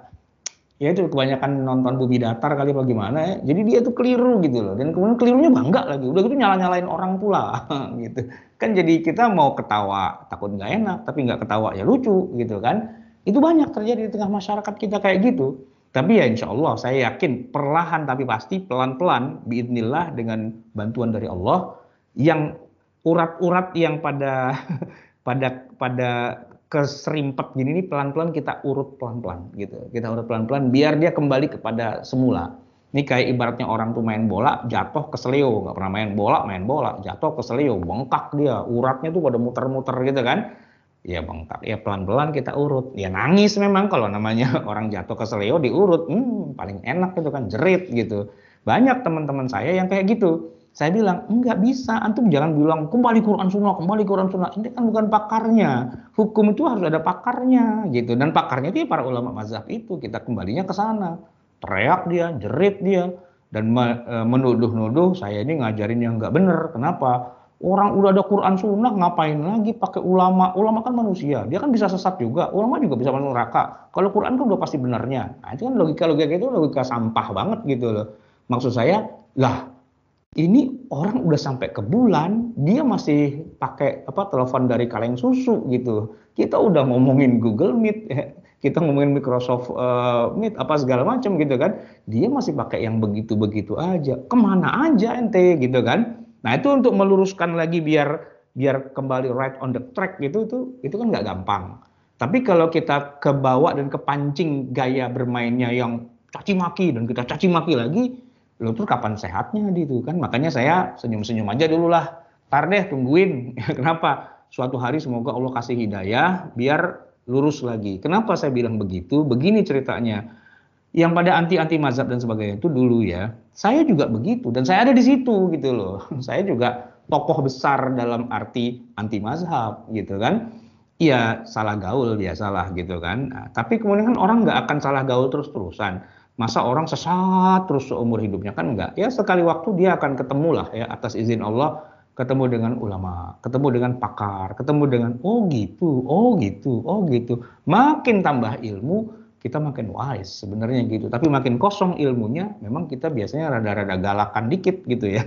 ya itu kebanyakan nonton bumi datar kali apa gimana ya. Jadi dia tuh keliru gitu loh. Dan kemudian kelirunya bangga lagi. Udah gitu nyala-nyalain orang pula gitu. Kan jadi kita mau ketawa takut nggak enak, tapi nggak ketawa ya lucu gitu kan. Itu banyak terjadi di tengah masyarakat kita kayak gitu. Tapi ya insya Allah saya yakin perlahan tapi pasti pelan-pelan biidnillah dengan bantuan dari Allah yang urat-urat yang pada pada pada keserimpet gini ini pelan-pelan kita urut pelan-pelan gitu. Kita urut pelan-pelan biar dia kembali kepada semula. Ini kayak ibaratnya orang tuh main bola, jatuh ke seleo, nggak pernah main bola, main bola, jatuh ke seleo, bengkak dia, uratnya tuh pada muter-muter gitu kan. Ya bengkak. Ya pelan-pelan kita urut. Ya nangis memang kalau namanya orang jatuh ke seleo diurut. Hmm, paling enak itu kan. Jerit gitu. Banyak teman-teman saya yang kayak gitu. Saya bilang enggak bisa. Antum jangan bilang kembali Quran Sunnah kembali Quran Sunnah ini kan bukan pakarnya. Hukum itu harus ada pakarnya gitu. Dan pakarnya itu ya para ulama mazhab itu. Kita kembalinya ke sana teriak dia jerit dia dan e, menuduh-nuduh saya ini ngajarin yang enggak benar kenapa Orang udah ada Quran Sunnah ngapain lagi pakai ulama? Ulama kan manusia, dia kan bisa sesat juga. Ulama juga bisa masuk neraka. Kalau Quran kan udah pasti benarnya. Nah, itu kan logika logika itu logika sampah banget gitu loh. Maksud saya, lah ini orang udah sampai ke bulan, dia masih pakai apa telepon dari kaleng susu gitu. Kita udah ngomongin Google Meet, ya. Kita ngomongin Microsoft uh, Meet apa segala macam gitu kan. Dia masih pakai yang begitu-begitu aja. Ke mana aja ente gitu kan? Nah itu untuk meluruskan lagi biar biar kembali right on the track gitu itu itu kan nggak gampang. Tapi kalau kita kebawa dan kepancing gaya bermainnya yang caci maki dan kita caci maki lagi, lo tuh kapan sehatnya gitu kan? Makanya saya senyum-senyum aja dulu lah. Tar deh tungguin. Kenapa? Suatu hari semoga Allah kasih hidayah biar lurus lagi. Kenapa saya bilang begitu? Begini ceritanya yang pada anti-anti mazhab dan sebagainya itu dulu ya, saya juga begitu dan saya ada di situ gitu loh. Saya juga tokoh besar dalam arti anti mazhab gitu kan. Iya salah gaul biasalah gitu kan. Nah, tapi kemudian kan orang nggak akan salah gaul terus-terusan. Masa orang sesat terus seumur hidupnya kan enggak. Ya sekali waktu dia akan ketemu lah ya atas izin Allah ketemu dengan ulama, ketemu dengan pakar, ketemu dengan oh gitu, oh gitu, oh gitu. Makin tambah ilmu, kita makin wise sebenarnya gitu. Tapi makin kosong ilmunya, memang kita biasanya rada-rada galakan dikit gitu ya.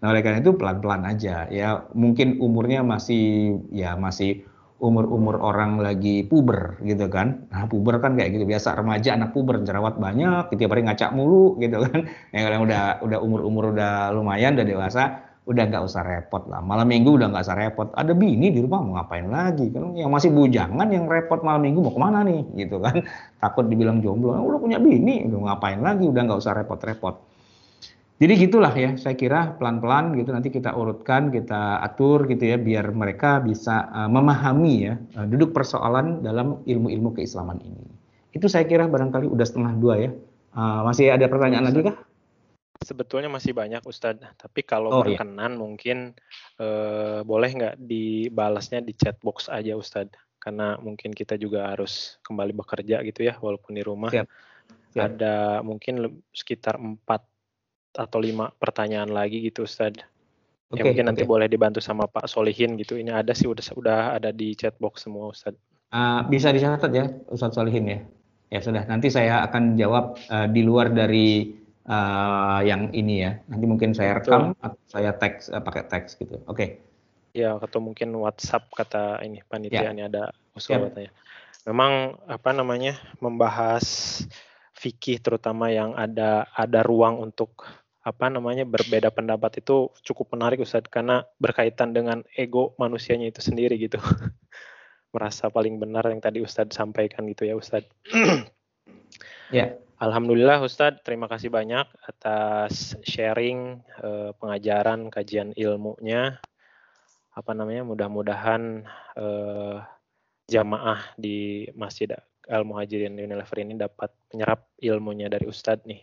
Nah oleh karena itu pelan-pelan aja ya. Mungkin umurnya masih ya masih umur-umur orang lagi puber gitu kan. Nah puber kan kayak gitu biasa remaja anak puber jerawat banyak, tiap hari ngacak mulu gitu kan. Yang kalau udah udah umur-umur udah lumayan udah dewasa udah nggak usah repot lah. Malam minggu udah nggak usah repot. Ada bini di rumah mau ngapain lagi kan? Yang masih bujangan yang repot malam minggu mau ke mana nih gitu kan? Takut dibilang jomblo. Oh, udah punya bini, udah ngapain lagi? Udah nggak usah repot-repot. Jadi gitulah ya, saya kira pelan-pelan gitu nanti kita urutkan, kita atur gitu ya, biar mereka bisa uh, memahami ya uh, duduk persoalan dalam ilmu-ilmu keislaman ini. Itu saya kira barangkali udah setengah dua ya. Uh, masih ada pertanyaan lagi kah? Sebetulnya masih banyak Ustadz, tapi kalau oh, iya. berkenan iya. mungkin eh, boleh nggak dibalasnya di chat box aja Ustadz, karena mungkin kita juga harus kembali bekerja gitu ya, walaupun di rumah. Siap. Siap. Ada mungkin sekitar empat atau lima pertanyaan lagi gitu Ustadz. Okay, ya mungkin okay. nanti boleh dibantu sama Pak Solihin gitu. Ini ada sih udah udah ada di chat box semua Ustadz. Uh, bisa dicatat ya Ustadz Solihin ya. Ya sudah, nanti saya akan jawab uh, di luar dari uh, yang ini ya. Nanti mungkin saya rekam Betul. atau saya teks uh, pakai teks gitu. Oke. Okay. Ya, atau mungkin WhatsApp kata ini panitia ya. ini ada usul ya. katanya. Memang apa namanya membahas fikih terutama yang ada ada ruang untuk apa namanya berbeda pendapat itu cukup menarik Ustadz karena berkaitan dengan ego manusianya itu sendiri gitu. Merasa paling benar yang tadi Ustadz sampaikan gitu ya Ustadz. ya. Alhamdulillah Ustadz, terima kasih banyak atas sharing eh, pengajaran kajian ilmunya. Apa namanya? Mudah-mudahan eh, jamaah di Masjid Al Muhajirin Unilever ini dapat menyerap ilmunya dari Ustadz nih,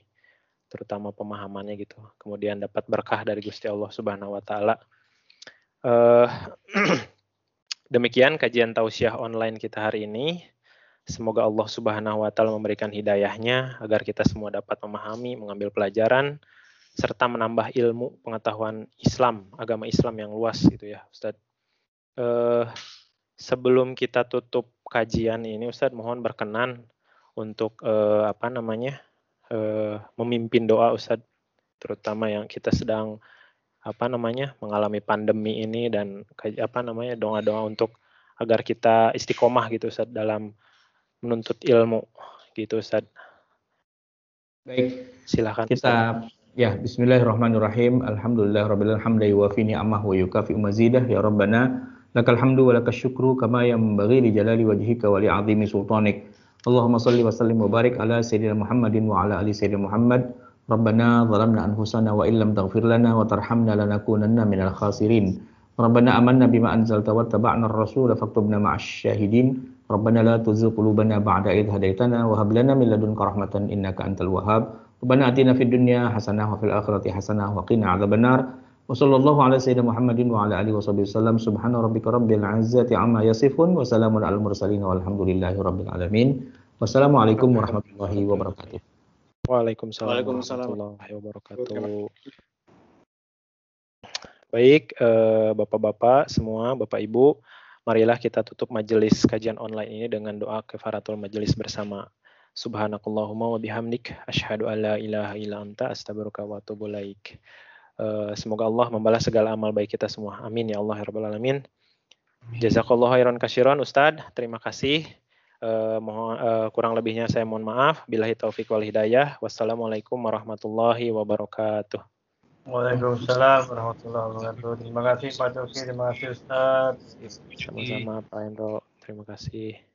terutama pemahamannya gitu. Kemudian dapat berkah dari Gusti Allah Subhanahu Wa Taala. Eh, demikian kajian tausiah online kita hari ini. Semoga Allah Subhanahu wa taala memberikan hidayahnya agar kita semua dapat memahami, mengambil pelajaran serta menambah ilmu pengetahuan Islam, agama Islam yang luas gitu ya, Ustadz. Uh, sebelum kita tutup kajian ini, Ustadz mohon berkenan untuk uh, apa namanya uh, memimpin doa Ustadz, terutama yang kita sedang apa namanya mengalami pandemi ini dan apa namanya doa-doa untuk agar kita istiqomah gitu Ustadz dalam menuntut ilmu gitu Ustaz. Baik, silakan kita ya bismillahirrahmanirrahim. Alhamdulillah rabbil alamin wa fi ni'amah wa yukafi mazidah ya rabbana lakal hamdu wa lakas syukru kama yanbaghi li jalali wajhika wa li 'azimi sultanik. Allahumma salli wa sallim wa barik ala sayyidina Muhammadin wa ala ali sayyidina Muhammad. Rabbana zalamna anfusana wa illam taghfir lana wa tarhamna lanakunanna minal khasirin. Rabbana amanna bima anzalta wa taba'na ar-rasula faktubna ma'asy syahidin. Rabbana la tuzigh qulubana ba'da idh hadaitana wa hab lana min ladunka rahmatan innaka antal wahhab. Rabbana atina fid dunya hasanah wa fil akhirati hasanah wa qina adzabannar. Wa sallallahu ala sayyidina Muhammadin wa ala alihi washabihi wasallam. Subhana rabbika rabbil izzati amma yasifun wa salamun alal mursalin walhamdulillahi rabbil alamin. Wassalamualaikum warahmatullahi wabarakatuh. Waalaikumsalam, warahmatullahi wabarakatuh. Baik, eh, bapak-bapak semua, bapak ibu, marilah kita tutup majelis kajian online ini dengan doa kefaratul majelis bersama. Subhanakallahumma wa bihamdik asyhadu an la ilaha illa anta astaghfiruka wa atubu ilaik. Uh, semoga Allah membalas segala amal baik kita semua. Amin ya Allah ya rabbal alamin. Jazakallahu khairan Ustaz. Terima kasih. Uh, mohon uh, kurang lebihnya saya mohon maaf. Billahi taufik wal hidayah. Wassalamualaikum warahmatullahi wabarakatuh. Waalaikumsalam warahmatullahi wabarakatuh. Terima kasih Pak Coki, terima kasih Ustaz. Sama-sama Pak Endro, terima kasih.